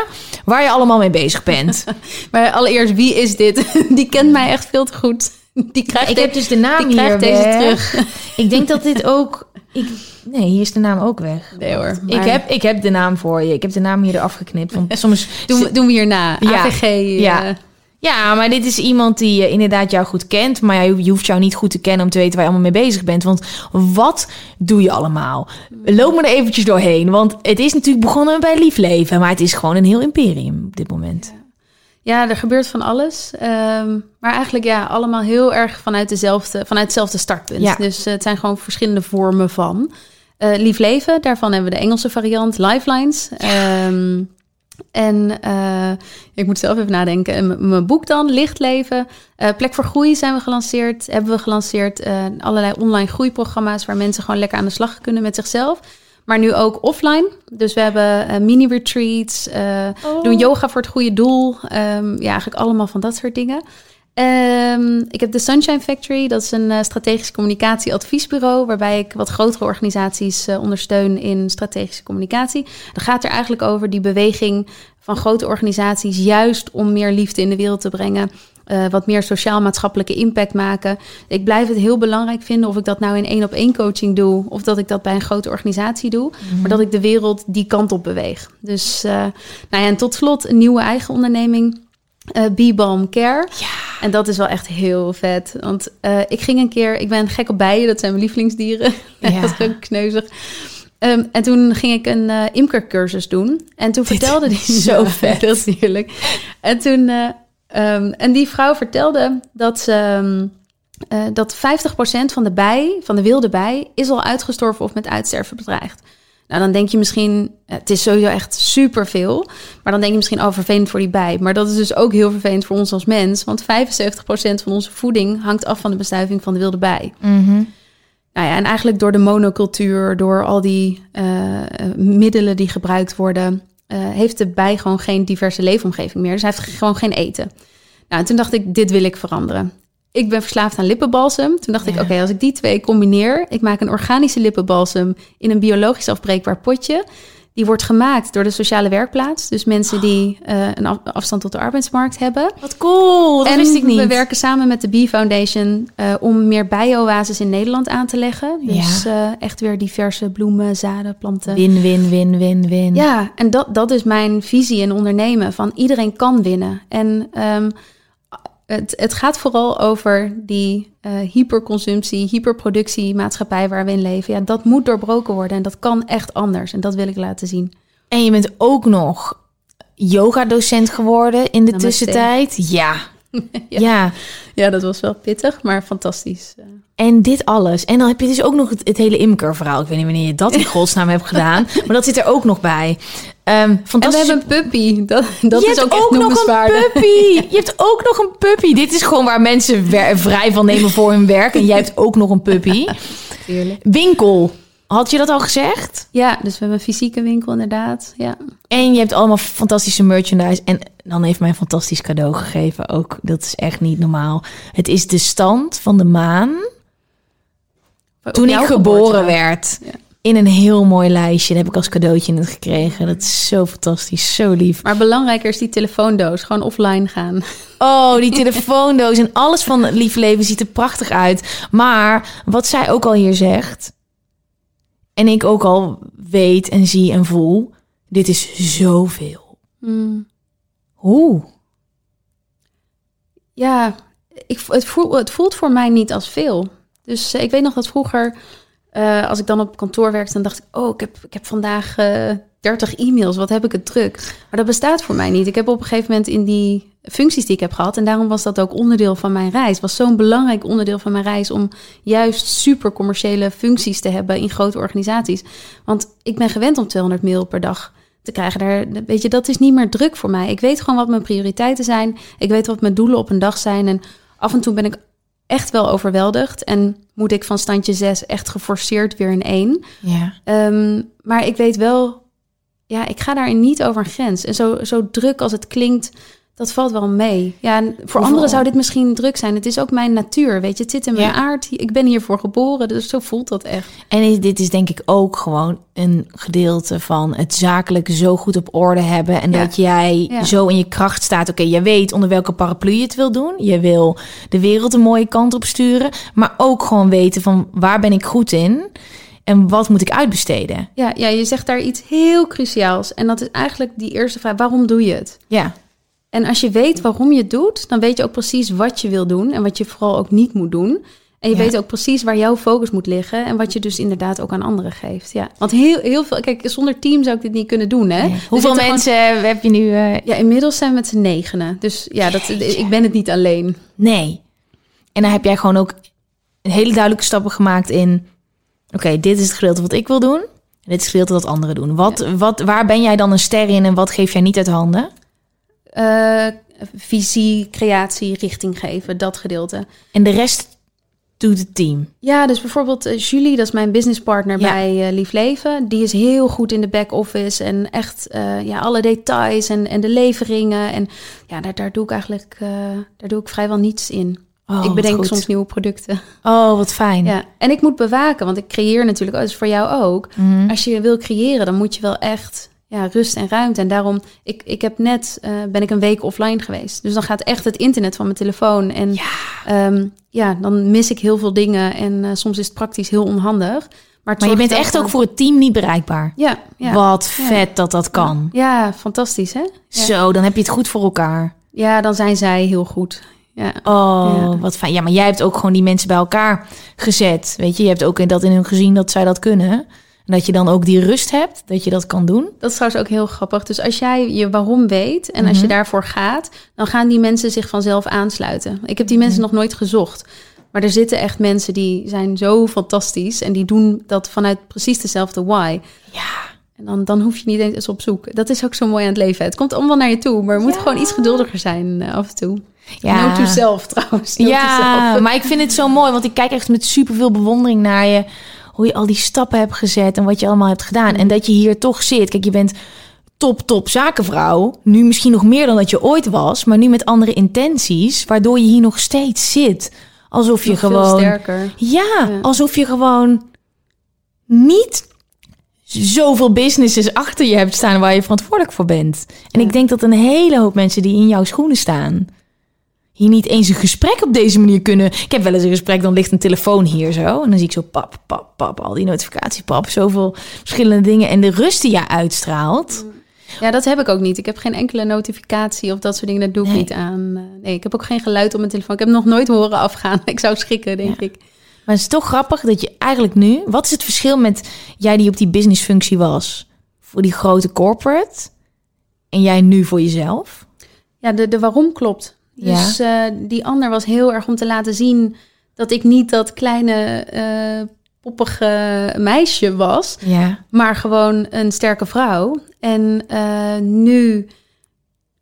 waar je allemaal mee bezig bent. [LAUGHS] Maar allereerst, wie is dit? [LAUGHS] Die kent mij echt veel te goed. Die krijgt Ik de- heb dus de naam die hier krijgt deze weg. terug. Ik denk dat dit ook... Ik, nee, hier is de naam ook weg. Nee hoor. Ik maar heb, ik heb de naam voor je. Ik heb de naam hier eraf geknipt. Want soms... Doen, we- doen we hierna. Ja. AVG. eh, Ja. Ja, maar dit is iemand die eh, inderdaad jou goed kent. Maar je je hoeft jou niet goed te kennen om te weten waar je allemaal mee bezig bent. Want wat doe je allemaal? Loop me er eventjes doorheen. Want het is natuurlijk begonnen bij lief leven. Maar het is gewoon een heel imperium op dit moment. Ja, er gebeurt van alles. Ehm, maar eigenlijk ja, allemaal heel erg vanuit, dezelfde, vanuit hetzelfde startpunt. Ja. Dus eh, het zijn gewoon verschillende vormen van. Eh, Lief Leven, daarvan hebben we de Engelse variant, Lifelines. Ehm, en eh, ik moet zelf even nadenken. En mijn boek dan, Licht Leven. Eh, Plek voor Groei zijn we gelanceerd. Hebben we gelanceerd. Allerlei online groeiprogramma's waar mensen gewoon lekker aan de slag kunnen met zichzelf. Maar nu ook offline. Dus we hebben mini-retreats, eh, doen yoga voor het goede doel. Ehm, ja, eigenlijk allemaal van dat soort dingen. Ehm, ik heb de Sunshine Factory, dat is een eh, strategisch communicatieadviesbureau, waarbij ik wat grotere organisaties eh, ondersteun in strategische communicatie. Dat gaat er eigenlijk over die beweging van grote organisaties, juist om meer liefde in de wereld te brengen. eh, wat meer sociaal-maatschappelijke impact maken. Ik blijf het heel belangrijk vinden of ik dat nou in één op één coaching doe, of dat ik dat bij een grote organisatie doe, maar dat ik de wereld die kant op beweeg. Dus, nou ja, en tot slot een nieuwe eigen onderneming. Eh Bee Balm Care. Ja. En dat is wel echt heel vet. Want eh, ik ging een keer, ik ben gek op bijen, dat zijn mijn lievelingsdieren. [LAUGHS] Ja. dat is kneuzig. Ehm, en toen ging ik een eh imkercursus doen. En toen vertelde die [LAUGHS] zo vet. Dat is heerlijk. En toen, eh, ehm, en die vrouw vertelde dat ze. ehm, eh, dat 50% van de bij, van de wilde bij, is al uitgestorven of met uitsterven bedreigd. Nou, dan denk je misschien, eh, het is sowieso echt superveel. Maar dan denk je misschien, oh, vervelend voor die bij. Maar dat is dus ook heel vervelend voor ons als mens. Want 75% van onze voeding hangt af van de bestuiving van de wilde bij. Nou ja, en eigenlijk door de monocultuur, door al die eh, eh, middelen die gebruikt worden, heeft de bij gewoon geen diverse leefomgeving meer. Dus hij heeft gewoon geen eten. Nou, en toen dacht ik, dit wil ik veranderen. Ik ben verslaafd aan lippenbalsem. Toen dacht ik, Ja. oké, als ik die twee combineer, ik maak een organische lippenbalsem in een biologisch afbreekbaar potje. Die wordt gemaakt door de sociale werkplaats. Dus mensen die eh, een af- afstand tot de arbeidsmarkt hebben. Wat cool, dat en wist ik niet. we werken samen met de Bee Foundation eh, om meer bio-oases in Nederland aan te leggen. Dus eh, echt weer diverse bloemen, zaden, planten. Win, win, win, win, win. Ja, en dat, dat is mijn visie in ondernemen. Van iedereen kan winnen. En ehm, het, het gaat vooral over die eh, hyperconsumptie, hyperproductie maatschappij waar we in leven. Ja, dat moet doorbroken worden en dat kan echt anders. En dat wil ik laten zien. En je bent ook nog yoga-docent geworden in de Namaste. tussentijd. Ja. [LAUGHS] Ja. ja. Ja, dat was wel pittig, maar fantastisch. Eh, En dit alles. En dan heb je dus ook nog het, het hele imkerverhaal. Ik weet niet wanneer je dat in [LAUGHS] godsnaam hebt gedaan. Maar dat zit er ook nog bij. Ehm En we fantastisch. hebben een puppy. Dat, dat je is hebt ook echt nog een puppy. Je hebt ook nog een puppy. Dit is gewoon waar mensen vrij van nemen voor hun werk. En jij hebt ook nog een puppy. [LAUGHS] Winkel. Had je dat al gezegd? Ja, dus we hebben een fysieke winkel inderdaad. Ja. En je hebt allemaal fantastische merchandise. En dan heeft mij een fantastisch cadeau gegeven ook. Dat is echt niet normaal. Het is de stand van de maan toen ik geboren werd. Ja. In een heel mooi lijstje. Dat heb ik als cadeautje net gekregen. Dat is zo fantastisch, zo lief. Maar belangrijker is die telefoondoos. Gewoon offline gaan. Oh, die [LAUGHS] telefoondoos en alles van het lief leven ziet er prachtig uit. Maar wat zij ook al hier zegt, en ik ook al weet en zie en voel, dit is zoveel. Hmm. Hoe? Ja, ik, het, voelt, het voelt voor mij niet als veel. Dus eh, ik weet nog dat vroeger, eh, als ik dan op kantoor werkte, dan dacht ik, oh, ik heb, ik heb vandaag eh 30 e-mails, wat heb ik het druk. Maar dat bestaat voor mij niet. Ik heb op een gegeven moment in die functies die ik heb gehad, en daarom was dat ook onderdeel van mijn reis, was zo'n belangrijk onderdeel van mijn reis om juist super commerciële functies te hebben in grote organisaties. Want ik ben gewend om 200 mail per dag te krijgen. Daar, weet je, dat is niet meer druk voor mij. Ik weet gewoon wat mijn prioriteiten zijn. Ik weet wat mijn doelen op een dag zijn. En af en toe ben ik echt wel overweldigd. En moet ik van standje 6 echt geforceerd weer in één. Ja. Ehm, maar ik weet wel, ja, ik ga daarin niet over een grens. En zo, zo druk als het klinkt, dat valt wel mee. Ja, en voor Hoeveel- anderen zou dit misschien druk zijn. Het is ook mijn natuur, weet je. Het zit in mijn Ja. aard. Ik ben hiervoor geboren, dus zo voelt dat echt. En dit is denk ik ook gewoon een gedeelte van het zakelijk zo goed op orde hebben. En Ja. dat jij Ja. zo in je kracht staat. Oké, je weet onder welke paraplu je het wil doen. Je wil de wereld een mooie kant op sturen. Maar ook gewoon weten van waar ben ik goed in? En wat moet ik uitbesteden? Ja, ja, je zegt daar iets heel cruciaals. En dat is eigenlijk die eerste vraag, waarom doe je het? Ja, En als je weet waarom je het doet, dan weet je ook precies wat je wil doen en wat je vooral ook niet moet doen. En je Ja. weet ook precies waar jouw focus moet liggen en wat je dus inderdaad ook aan anderen geeft. Ja, want heel, heel veel, kijk, zonder team zou ik dit niet kunnen doen, hè? Nee. Hoeveel mensen heb je nu? eh, ja, inmiddels zijn we met z'n negenen. Dus ja, dat, ik ben het niet alleen. Nee. En dan heb jij gewoon ook een hele duidelijke stappen gemaakt in... Oké, dit is het gedeelte wat ik wil doen. En dit is het gedeelte wat anderen doen. Wat, wat, waar ben jij dan een ster in en wat geef jij niet uit handen? Eh, visie, creatie, richting geven, dat gedeelte. En de rest doet het team. Ja, dus bijvoorbeeld eh, Julie, dat is mijn businesspartner Ja. bij eh, Lief Leven. Die is heel goed in de back-office en echt ja, alle details en, en de leveringen. En ja, daar, daar doe ik eigenlijk daar doe ik vrijwel niets in. Oh, ik bedenk soms nieuwe producten. Oh, wat fijn. Ja, en ik moet bewaken, want ik creëer natuurlijk, oh, dat is voor jou ook. Mhm. Als je wil creëren, dan moet je wel echt ja, rust en ruimte. En daarom, ik, ik heb net, eh, ben ik een week offline geweest. Dus dan gaat echt het internet van mijn telefoon. En ja, ja dan mis ik heel veel dingen. En eh, soms is het praktisch heel onhandig. Maar, je bent echt ook voor- het team niet bereikbaar. Ja, ja. Wat Ja. vet dat dat kan. Ja, fantastisch hè? Zo, dan heb je het goed voor elkaar. ja, dan zijn zij heel goed. Ja. Oh, wat fijn. Ja, maar jij hebt ook gewoon die mensen bij elkaar gezet. Weet je, je hebt ook in dat in hun gezien dat zij dat kunnen. En dat je dan ook die rust hebt, dat je dat kan doen. Dat is trouwens ook heel grappig. Dus als jij je waarom weet en als je daarvoor gaat, dan gaan die mensen zich vanzelf aansluiten. Ik heb die mensen nog nooit gezocht. Maar er zitten echt mensen die zijn zo fantastisch en die doen dat vanuit precies dezelfde why. Ja. En dan, dan hoef je niet eens op zoek. Dat is ook zo mooi aan het leven. Het komt allemaal naar je toe, maar je moet gewoon iets geduldiger zijn eh, af en toe. Ja. Note to self trouwens. Note Ja, maar ik vind het zo mooi, want ik kijk echt met superveel bewondering naar je. Hoe je al die stappen hebt gezet en wat je allemaal hebt gedaan. En dat je hier toch zit. Kijk, je bent top, top zakenvrouw. Nu misschien nog meer dan dat je ooit was, maar nu met andere intenties. Waardoor je hier nog steeds zit. Alsof je Nog gewoon. sterker. Ja, Ja. alsof je gewoon niet zoveel businesses achter je hebt staan waar je verantwoordelijk voor bent. En Ja. ik denk dat een hele hoop mensen die in jouw schoenen staan, hier niet eens een gesprek op deze manier kunnen. Ik heb wel eens een gesprek, dan ligt een telefoon hier zo. En dan zie ik zo pap, pap, pap, al die notificaties, pap, zoveel verschillende dingen. En de rust die je uitstraalt. Ja, dat heb ik ook niet. Ik heb geen enkele notificatie of dat soort dingen. Dat doe ik Nee. niet aan. Eh, Nee, ik heb ook geen geluid op mijn telefoon. Ik heb nog nooit horen afgaan. [LAUGHS] Ik zou schrikken, denk Ja. ik. Maar het is toch grappig dat je eigenlijk nu... Wat is het verschil met jij die op die businessfunctie was... voor die grote corporate... en jij nu voor jezelf? Ja, de, de waarom klopt. Ja. Dus eh, die ander was heel erg om te laten zien dat ik niet dat kleine eh, poppige meisje was, Ja. maar gewoon een sterke vrouw. En eh, nu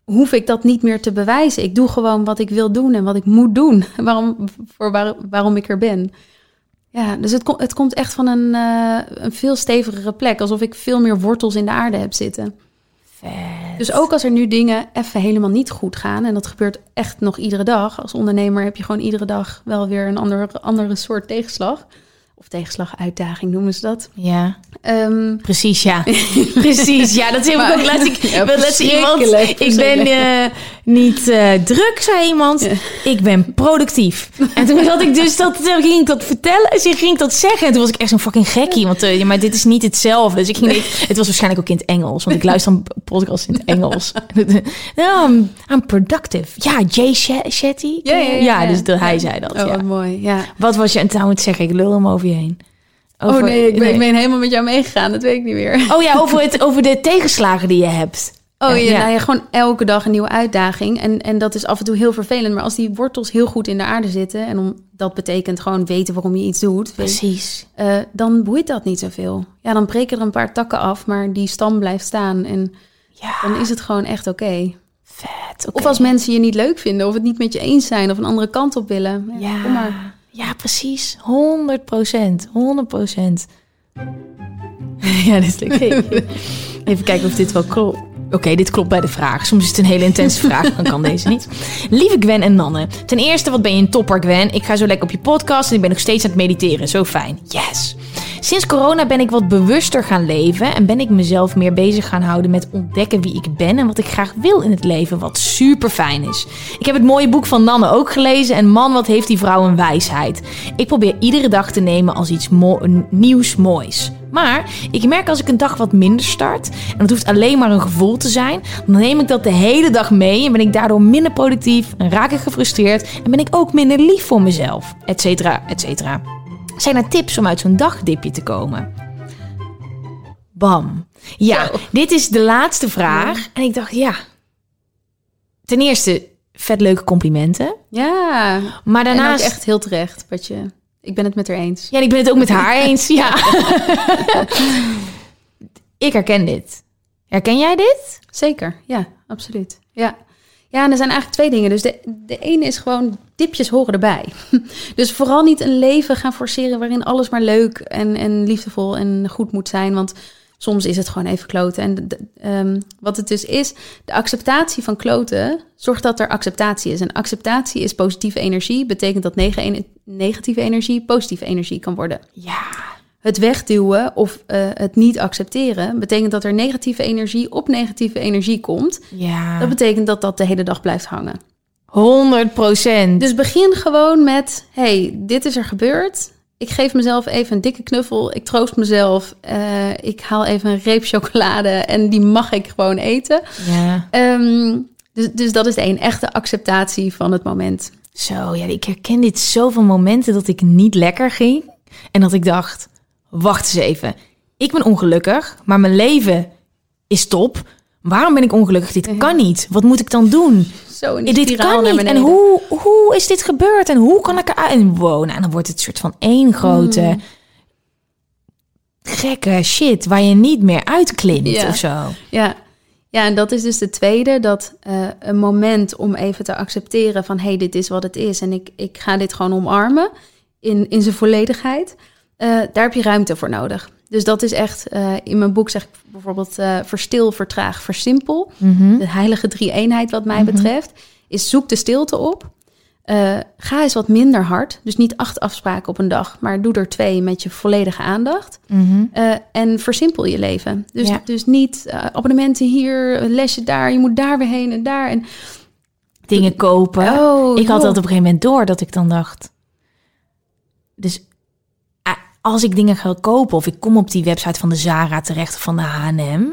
hoef ik dat niet meer te bewijzen. Ik doe gewoon wat ik wil doen en wat ik moet doen. [LAUGHS] Waarom, voor waar, waarom ik er ben. Ja, dus het, kom- het komt echt van een, een veel stevigere plek. Alsof ik veel meer wortels in de aarde heb zitten. Dus ook als er nu dingen even helemaal niet goed gaan, en dat gebeurt echt nog iedere dag. Als ondernemer heb je gewoon iedere dag wel weer een andere, andere soort tegenslag. of tegenslag, uitdaging noemen ze dat. Ja, Ehm, precies, ja. [LAUGHS] precies, ja. Dat heb ik ook laatst. Ik, Ja, iemand. Ik ben. Eh, niet eh, druk, zei iemand. Ik ben productief. En toen had ik dus dat, toen ging ik dat vertellen. Dus ik ging dat zeggen. En toen was ik echt zo'n fucking gekkie. Want eh, ja, maar dit is niet hetzelfde. Dus ik ging, het was waarschijnlijk ook in het Engels. Want ik luister een podcast in het Engels. [LAUGHS] Ja, I'm, productive. Ja, Jay Shet- Shetty. Ja, ja, ja, dus hij zei dat. oh, wat mooi. Ja. Wat was je het aan het zeggen? Ik lul hem over je heen. Over- oh nee, ik ben, ik ben helemaal met jou meegegaan. Dat weet ik niet meer. Oh ja, over, het, over de tegenslagen die je hebt. Oh ja, Ja. Nou ja, gewoon elke dag een nieuwe uitdaging. En, en dat is af en toe heel vervelend. Maar als die wortels heel goed in de aarde zitten... en om, dat betekent gewoon weten waarom je iets doet... Precies. eh, dan boeit dat niet zoveel. Ja, dan breken er een paar takken af, maar die stam blijft staan. En Ja, dan is het gewoon echt oké. vet. Of als mensen je niet leuk vinden... of het niet met je eens zijn... of een andere kant op willen. Ja, Ja, kom maar. ja, precies. 100 procent. 100 procent. [LAUGHS] ja, dit is leuk. [LAUGHS] Even kijken of dit wel klopt. Oké, dit klopt bij de vraag. Soms is het een hele intense vraag, dan kan deze niet. Lieve Gwen en Nanne. Ten eerste, wat ben je een topper, Gwen? Ik ga zo lekker op je podcast en ik ben nog steeds aan het mediteren. Zo fijn. Yes. Sinds corona ben ik wat bewuster gaan leven en ben ik mezelf meer bezig gaan houden met ontdekken wie ik ben en wat ik graag wil in het leven, wat super fijn is. Ik heb het mooie boek van Nanne ook gelezen en man, wat heeft die vrouw een wijsheid. Ik probeer iedere dag te nemen als iets nieuws moois. Maar ik merk als ik een dag wat minder start, en het hoeft alleen maar een gevoel te zijn, dan neem ik dat de hele dag mee en ben ik daardoor minder productief en raak ik gefrustreerd en ben ik ook minder lief voor mezelf, et cetera, et cetera. Zijn er tips om uit zo'n dagdipje te komen? Bam. Ja, Zo. dit is de laatste vraag. En ik dacht, ja. Ten eerste, vet leuke complimenten. Ja, Maar en daarnaast... echt heel terecht. Wat je, ik ben het met haar eens. Ja, ik ben het ook met haar eens. Ja. [LAUGHS] ik herken dit. Herken jij dit? Zeker, ja, absoluut. Ja. ja, en er zijn eigenlijk twee dingen. Dus de, de ene is gewoon, dipjes horen erbij. [LAUGHS] Dus vooral niet een leven gaan forceren waarin alles maar leuk en, en liefdevol en goed moet zijn. Want soms is het gewoon even kloten. En de- ehm, wat het dus is, de acceptatie van kloten zorgt dat er acceptatie is. En acceptatie is positieve energie. Betekent dat negatieve energie positieve energie kan worden. Ja. Het wegduwen of eh, het niet accepteren betekent dat er negatieve energie op negatieve energie komt. Ja. Dat betekent dat dat de hele dag blijft hangen. 100 procent. Dus begin gewoon met: hey, dit is er gebeurd. Ik geef mezelf even een dikke knuffel. Ik troost mezelf. Eh, ik haal even een reep chocolade en die mag ik gewoon eten. Ja. Ehm, dus, dus dat is de een echte acceptatie van het moment. Zo, ja, ik herken dit zoveel momenten dat ik niet lekker ging. En dat ik dacht, wacht eens even. Ik ben ongelukkig, maar mijn leven is top. Waarom ben ik ongelukkig? Dit kan niet. Wat moet ik dan doen? Zo dit kan niet. En hoe, hoe is dit gebeurd? En hoe kan ik eruit? En wow, nou, dan wordt het een soort van één grote Hmm. gekke shit waar je niet meer uitklimt Ja. of zo. Ja. ja, en dat is dus de tweede. Dat eh, een moment om even te accepteren van... hé, hey, dit is wat het is en ik, ik ga dit gewoon omarmen in, in zijn volledigheid. Eh, daar heb je ruimte voor nodig. Dus dat is echt... eh, in mijn boek zeg ik bijvoorbeeld... eh, verstil, vertraag, versimpel. De heilige drie-eenheid wat mij betreft... is zoek de stilte op. Eh, ga eens wat minder hard. Dus niet acht afspraken op een dag... maar doe er twee met je volledige aandacht. Eh, en versimpel je leven. Dus, Ja. dus niet abonnementen hier, lesje daar, je moet daar weer heen en daar. En Dingen kopen. Oh, ik had dat op een gegeven moment door dat ik dan dacht. Dus als ik dingen ga kopen of ik kom op die website van de Zara terecht of van de H&M,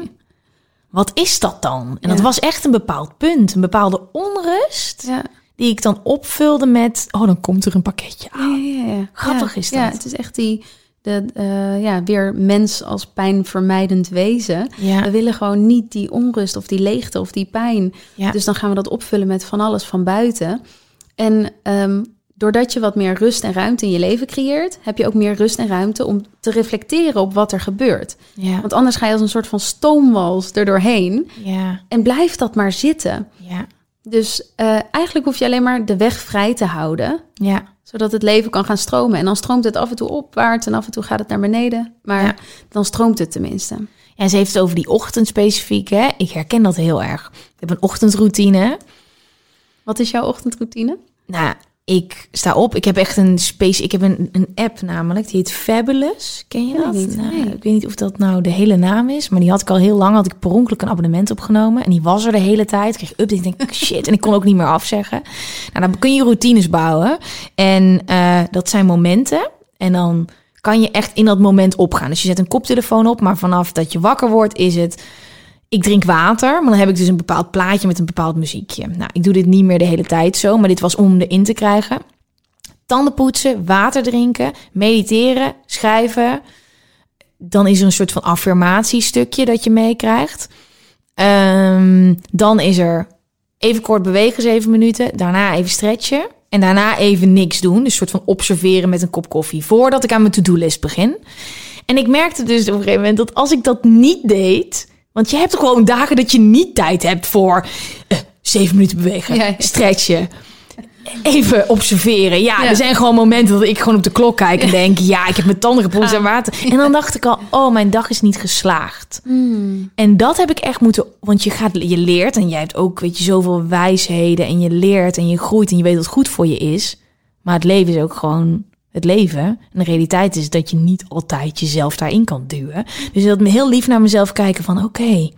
wat is dat dan? En dat was echt een bepaald punt, een bepaalde onrust ja. die ik dan opvulde met, oh dan komt er een pakketje aan. Ja. Grappig is dat. Ja, het is echt die, de, eh, ja, weer mens als pijnvermijdend wezen. Ja. We willen gewoon niet die onrust of die leegte of die pijn. Ja. Dus dan gaan we dat opvullen met van alles van buiten. En ehm, doordat je wat meer rust en ruimte in je leven creëert, heb je ook meer rust en ruimte om te reflecteren op wat er gebeurt. Ja. Want anders ga je als een soort van stoomwals er doorheen. Ja. En blijft dat maar zitten. Ja. Dus eh, eigenlijk hoef je alleen maar de weg vrij te houden. Ja. Zodat het leven kan gaan stromen. En dan stroomt het af en toe opwaarts en af en toe gaat het naar beneden. Maar dan stroomt het tenminste. En ze heeft het over die ochtend specifiek. Hè? Ik herken dat heel erg. Ik heb een ochtendroutine. Wat is jouw ochtendroutine? Nou, ik sta op. Ik heb echt een space. Ik heb een, een app namelijk. Die heet Fabulous. Ken je Ken ik dat? niet, Nou, nee. Ik weet niet of dat nou de hele naam is. Maar die had ik al heel lang. Had ik per ongeluk een abonnement opgenomen. En die was er de hele tijd. Ik kreeg updates. Ik denk [LAUGHS] shit. En ik kon ook niet meer afzeggen. Nou, dan kun je routines bouwen. En eh, dat zijn momenten. En dan kan je echt in dat moment opgaan. Dus je zet een koptelefoon op. Maar vanaf dat je wakker wordt is het ik drink water, maar dan heb ik dus een bepaald plaatje met een bepaald muziekje. Nou, ik doe dit niet meer de hele tijd zo, maar dit was om erin te krijgen. Tanden poetsen, water drinken, mediteren, schrijven. Dan is er een soort van affirmatiestukje dat je meekrijgt. Ehm, dan is er even kort bewegen, zeven minuten. Daarna even stretchen. En daarna even niks doen. Dus een soort van observeren met een kop koffie. Voordat ik aan mijn to-do-list begin. En ik merkte dus op een gegeven moment dat als ik dat niet deed... Want je hebt gewoon dagen dat je niet tijd hebt voor eh, zeven minuten bewegen, Ja, ja. stretchen, even observeren. Ja, Ja. er zijn gewoon momenten dat ik gewoon op de klok kijk en denk, ja, ik heb mijn tanden gepoetst en water. En dan dacht ik al, oh, mijn dag is niet geslaagd. En dat heb ik echt moeten, want je gaat, je leert en jij hebt ook, weet je, zoveel wijsheden en je leert en je groeit en je weet wat goed voor je is. Maar het leven is ook gewoon het leven. En de realiteit is dat je niet altijd jezelf daarin kan duwen. Dus dat me heel lief naar mezelf kijken van, oké,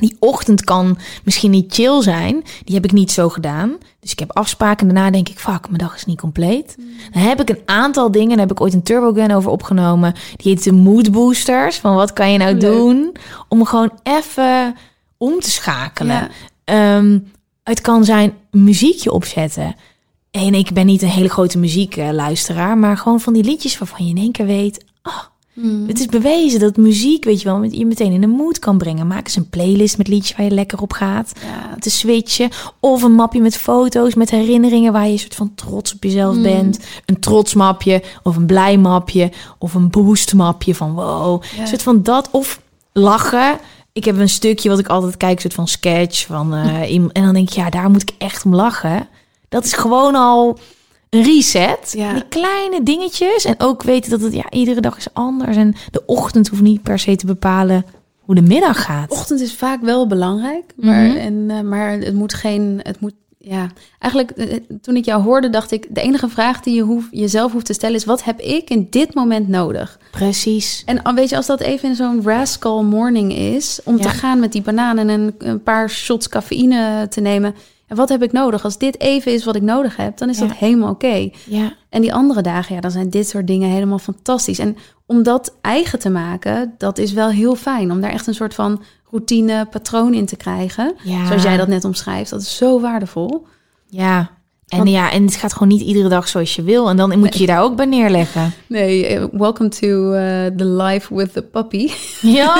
die ochtend kan misschien niet chill zijn. Die heb ik niet zo gedaan. Dus ik heb afspraken en daarna denk ik, fuck, mijn dag is niet compleet. Dan heb ik een aantal dingen, daar heb ik ooit een TurboGun over opgenomen. Die heet de mood boosters. Van wat kan je nou Leuk. doen om gewoon even om te schakelen. Ja. Ehm, het kan zijn muziekje opzetten. En ik ben niet een hele grote muziekluisteraar, maar gewoon van die liedjes waarvan je in één keer weet, ah, het is bewezen dat muziek, weet je wel, je meteen in de mood kan brengen. Maak eens een playlist met liedjes waar je lekker op gaat. Ja. Te switchen. Of een mapje met foto's, met herinneringen waar je een soort van trots op jezelf bent. Een trots mapje, of een blij mapje, of een boost mapje van wow. Ja. Een soort van dat. Of lachen. Ik heb een stukje wat ik altijd kijk, een soort van sketch. Van, eh, [LAUGHS] en dan denk ik, ja, daar moet ik echt om lachen. Dat is gewoon al een reset. Ja. Die kleine dingetjes. En ook weten dat het ja, iedere dag is anders. En de ochtend hoeft niet per se te bepalen hoe de middag gaat. Ochtend is vaak wel belangrijk, maar, Mhm. en, eh, maar het moet geen, het moet, ja. Eigenlijk, eh, toen ik jou hoorde, dacht ik, de enige vraag die je hoef, jezelf hoeft te stellen is, wat heb ik in dit moment nodig? Precies. En weet je, als dat even in zo'n rascal morning is, om Ja. te gaan met die bananen en een paar shots cafeïne te nemen. En wat heb ik nodig? Als dit even is wat ik nodig heb, dan is Ja. dat helemaal oké. Ja. En die andere dagen, ja, dan zijn dit soort dingen helemaal fantastisch. En om dat eigen te maken, dat is wel heel fijn. Om daar echt een soort van routine, patroon in te krijgen. Ja. Zoals jij dat net omschrijft. Dat is zo waardevol. Ja. En Want- ja, en het gaat gewoon niet iedere dag zoals je wil. En dan moet je je daar ook bij neerleggen. Nee, eh, welcome to eh, the life with the puppy. Ja,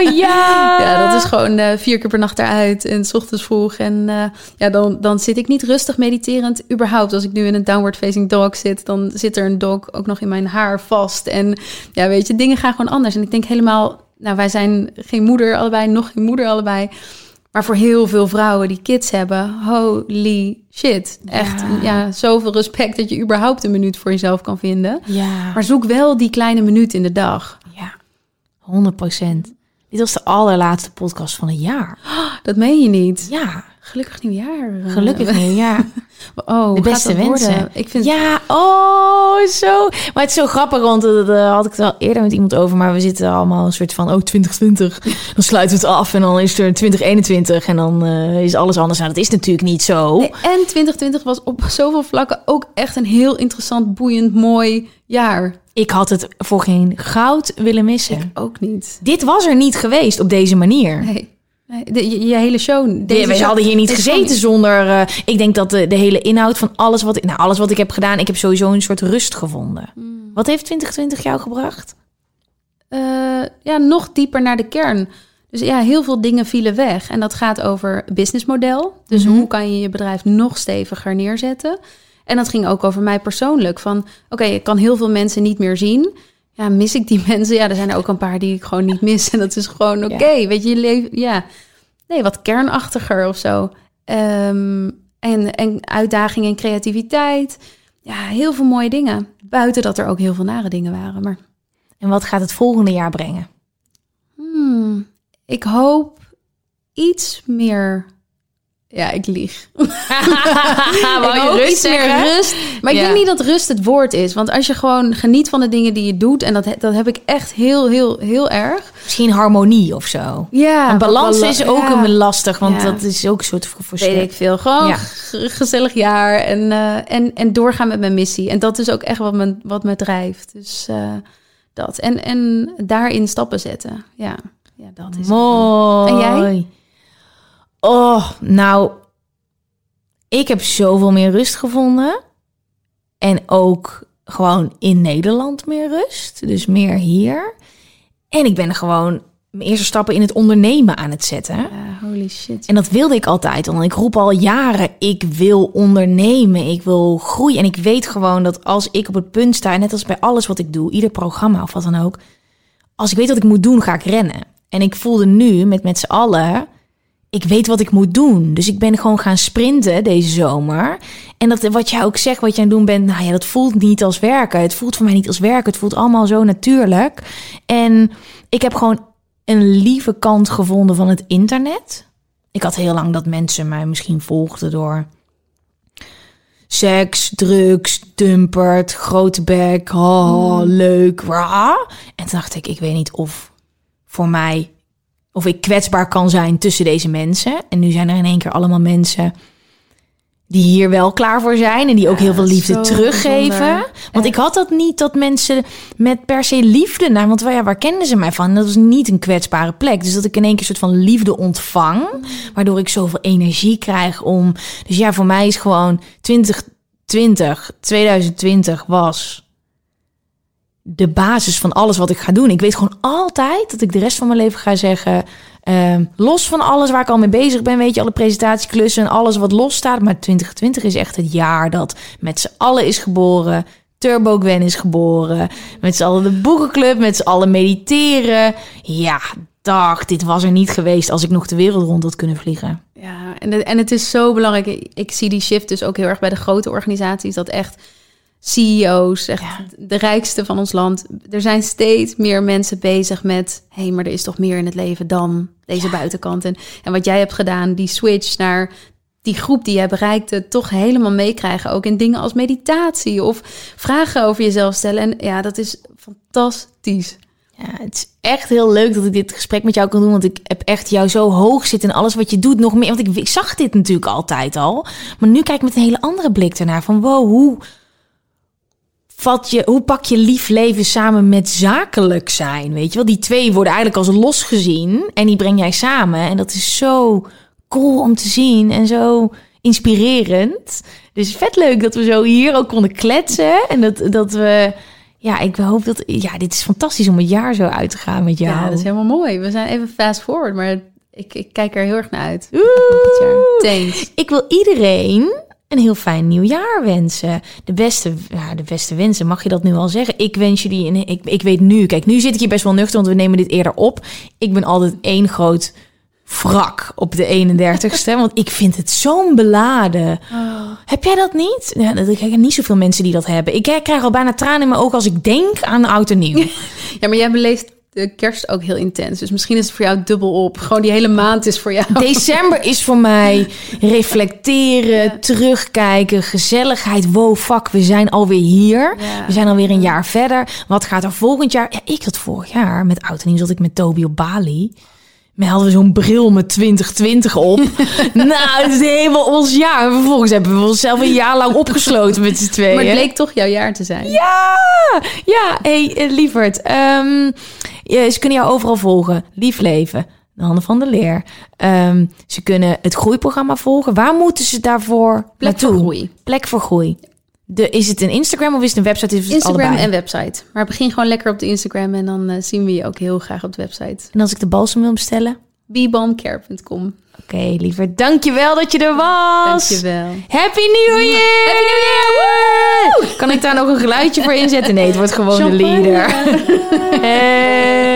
[LAUGHS] ja. Ja, dat is gewoon eh, vier keer per nacht eruit en s ochtends vroeg. En ja, dan, dan zit ik niet rustig mediterend. Überhaupt, als ik nu in een downward facing dog zit, dan zit er een dog ook nog in mijn haar vast. En ja, weet je, dingen gaan gewoon anders. En ik denk helemaal, nou, wij zijn geen moeder allebei, nog geen moeder allebei. Maar voor heel veel vrouwen die kids hebben, holy shit. Echt, Ja. ja, zoveel respect dat je überhaupt een minuut voor jezelf kan vinden. Ja. Maar zoek wel die kleine minuut in de dag. Ja, 100 procent. Dit was de allerlaatste podcast van het jaar. Dat meen je niet. Ja, Gelukkig nieuwjaar. eh. gelukkig [LAUGHS] nieuwjaar. Oh, De beste wensen. Ik vind Ja, oh, zo. Maar het is zo grappig, want eh, daar had ik het al eerder met iemand over. Maar we zitten allemaal een soort van, oh, 2020. Dan sluiten we het af en dan is er 2021 en dan eh, is alles anders. Nou, dat is natuurlijk niet zo. Nee, en 2020 was op zoveel vlakken ook echt een heel interessant, boeiend, mooi jaar. Ik had het voor geen goud willen missen. Ik ook niet. Dit was er niet geweest op deze manier. Nee. De, je, je hele show. Deze we hadden hier niet gezeten zonder. eh, ik denk dat de, de hele inhoud van alles wat nou, alles wat ik heb gedaan, ik heb sowieso een soort rust gevonden. Hmm. Wat heeft 2020 jou gebracht? Eh, ja, nog dieper naar de kern. Dus ja, heel veel dingen vielen weg. En dat gaat over businessmodel. Dus Mhm. hoe kan je je bedrijf nog steviger neerzetten? En dat ging ook over mij persoonlijk. Van, oké, ik kan heel veel mensen niet meer zien. Ja, mis ik die [LAUGHS] mensen? Ja, er zijn er ook een paar die ik gewoon niet mis. En dat is gewoon oké. Weet je, je leven, ja. Nee, wat kernachtiger of zo. Ehm, en, en uitdaging en creativiteit. Ja, heel veel mooie dingen. Buiten dat er ook heel veel nare dingen waren. Maar En wat gaat het volgende jaar brengen? Hmm, ik hoop iets meer Ja, ik lieg. [LAUGHS] Wou je rust meer zeggen? rust. Maar ik Ja. denk niet dat rust het woord is. Want als je gewoon geniet van de dingen die je doet... en dat, dat heb ik echt heel, heel, heel erg. Misschien harmonie of zo. Ja, Een balans bala- is ook ja. een lastig, want Ja. dat is ook een soort voor Weet ik veel. Gewoon gezellig jaar en, eh, en, en doorgaan met mijn missie. En dat is ook echt wat me, wat me drijft. Dus eh, dat. En, en daarin stappen zetten. Ja, ja dat is het. Mooi. En jij? Oh, nou, ik heb zoveel meer rust gevonden. En ook gewoon in Nederland meer rust. Dus meer hier. En ik ben gewoon mijn eerste stappen in het ondernemen aan het zetten. Ja, holy shit. En dat wilde ik altijd al. En ik roep al jaren, ik wil ondernemen, ik wil groeien. En ik weet gewoon dat als ik op het punt sta, net als bij alles wat ik doe, ieder programma of wat dan ook. Als ik weet wat ik moet doen, ga ik rennen. En ik voelde nu met met z'n allen, ik weet wat ik moet doen. Dus ik ben gewoon gaan sprinten deze zomer. En dat wat jij ook zegt, wat je aan het doen bent, nou ja, dat voelt niet als werken. Het voelt voor mij niet als werken. Het voelt allemaal zo natuurlijk. En ik heb gewoon een lieve kant gevonden van het internet. Ik had heel lang dat mensen mij misschien volgden door seks, drugs, dumpert, grote bek, oh, leuk, rah. En toen dacht ik, ik weet niet of voor mij, of ik kwetsbaar kan zijn tussen deze mensen. En nu zijn er in één keer allemaal mensen die hier wel klaar voor zijn en die ook Ja, heel veel liefde teruggeven. bijzonder. Want ik had dat niet dat mensen met per se liefde naar, want ja, waar kenden ze mij van? Dat was niet een kwetsbare plek. Dus dat ik in één keer een soort van liefde ontvang, waardoor ik zoveel energie krijg om. Dus ja, voor mij is gewoon 2020, 2020 was de basis van alles wat ik ga doen. Ik weet gewoon altijd dat ik de rest van mijn leven ga zeggen. ehm, los van alles waar ik al mee bezig ben, weet je, alle presentatieklussen en alles wat los staat. Maar 2020 is echt het jaar dat met z'n allen is geboren. Turbo Gwen is geboren. Met z'n allen de boekenclub, met z'n allen mediteren. Ja, dag, dit was er niet geweest als ik nog de wereld rond had kunnen vliegen. Ja, en, en het is zo belangrijk. Ik zie die shift dus ook heel erg bij de grote organisaties. Dat echt CEO's, echt de rijkste van ons land. Er zijn steeds meer mensen bezig met... hé, hey, maar er is toch meer in het leven dan deze buitenkant. En, en wat jij hebt gedaan, die switch naar die groep die jij bereikte... toch helemaal meekrijgen. Ook in dingen als meditatie of vragen over jezelf stellen. En ja, dat is fantastisch. Ja, het is echt heel leuk dat ik dit gesprek met jou kan doen. Want ik heb echt jou zo hoog zitten in alles wat je doet. Nog meer. Want ik, ik zag dit natuurlijk altijd al. Maar nu kijk ik met een hele andere blik ernaar. Van wow, hoe, vat je, hoe pak je lief leven samen met zakelijk zijn? Weet je wel, die twee worden eigenlijk als los gezien. En die breng jij samen. En dat is zo cool om te zien. En zo inspirerend. Dus vet leuk dat we zo hier ook konden kletsen. En dat, dat we... Ja, ik hoop dat... Ja, dit is fantastisch om het jaar zo uit te gaan met jou. Ja, dat is helemaal mooi. We zijn even fast forward, maar ik, ik kijk er heel erg naar uit. Oeh. Thanks. Ik wil iedereen een heel fijn nieuwjaar wensen. De beste, ja, de beste wensen, mag je dat nu al zeggen? Ik wens jullie, een, ik, ik weet nu, kijk, nu zit ik hier best wel nuchter, want we nemen dit eerder op. Ik ben altijd één groot wrak op de 31ste, want ik vind het zo'n beladen. Heb jij dat niet? Ja, dat- ik heb niet zoveel mensen die dat hebben. Ik krijg al bijna tranen in mijn ogen als ik denk aan oud en nieuw. [LAUGHS] Ja, maar jij beleeft de kerst ook heel intens. Dus misschien is het voor jou dubbel op. Gewoon die hele maand is voor jou. December is voor mij [LAUGHS] reflecteren, terugkijken, gezelligheid. Wow, fuck, we zijn alweer hier. Ja. We zijn alweer een jaar verder. Wat gaat er volgend jaar? Ja, ik had vorig jaar met oud en nieuw zat ik met Toby op Bali. Hadden we zo'n bril met 2020 op. [LAUGHS] nou, het is helemaal ons jaar. En vervolgens hebben we onszelf een jaar lang opgesloten met z'n tweeën. Maar het bleek toch jouw jaar te zijn. Ja, ja. Hey, eh, lieverd. ehm, ja, ze kunnen jou overal volgen. Lief leven. De handen van de leer. Ehm, ze kunnen het groeiprogramma volgen. Waar moeten ze daarvoor Plek voor naartoe? groei. Plek voor groei. De, is het een Instagram of is het een website? Is het Instagram allebei? en website. Maar begin gewoon lekker op de Instagram en dan eh, zien we je ook heel graag op de website. En als ik de balsem wil bestellen? bebalmcare.com. Oké, lieverd. Dankjewel dat je er was. Dankjewel. Happy New Year! Happy New Year! Kan ik daar nog een geluidje voor inzetten? Nee, het wordt gewoon de leader. Hey. [LAUGHS]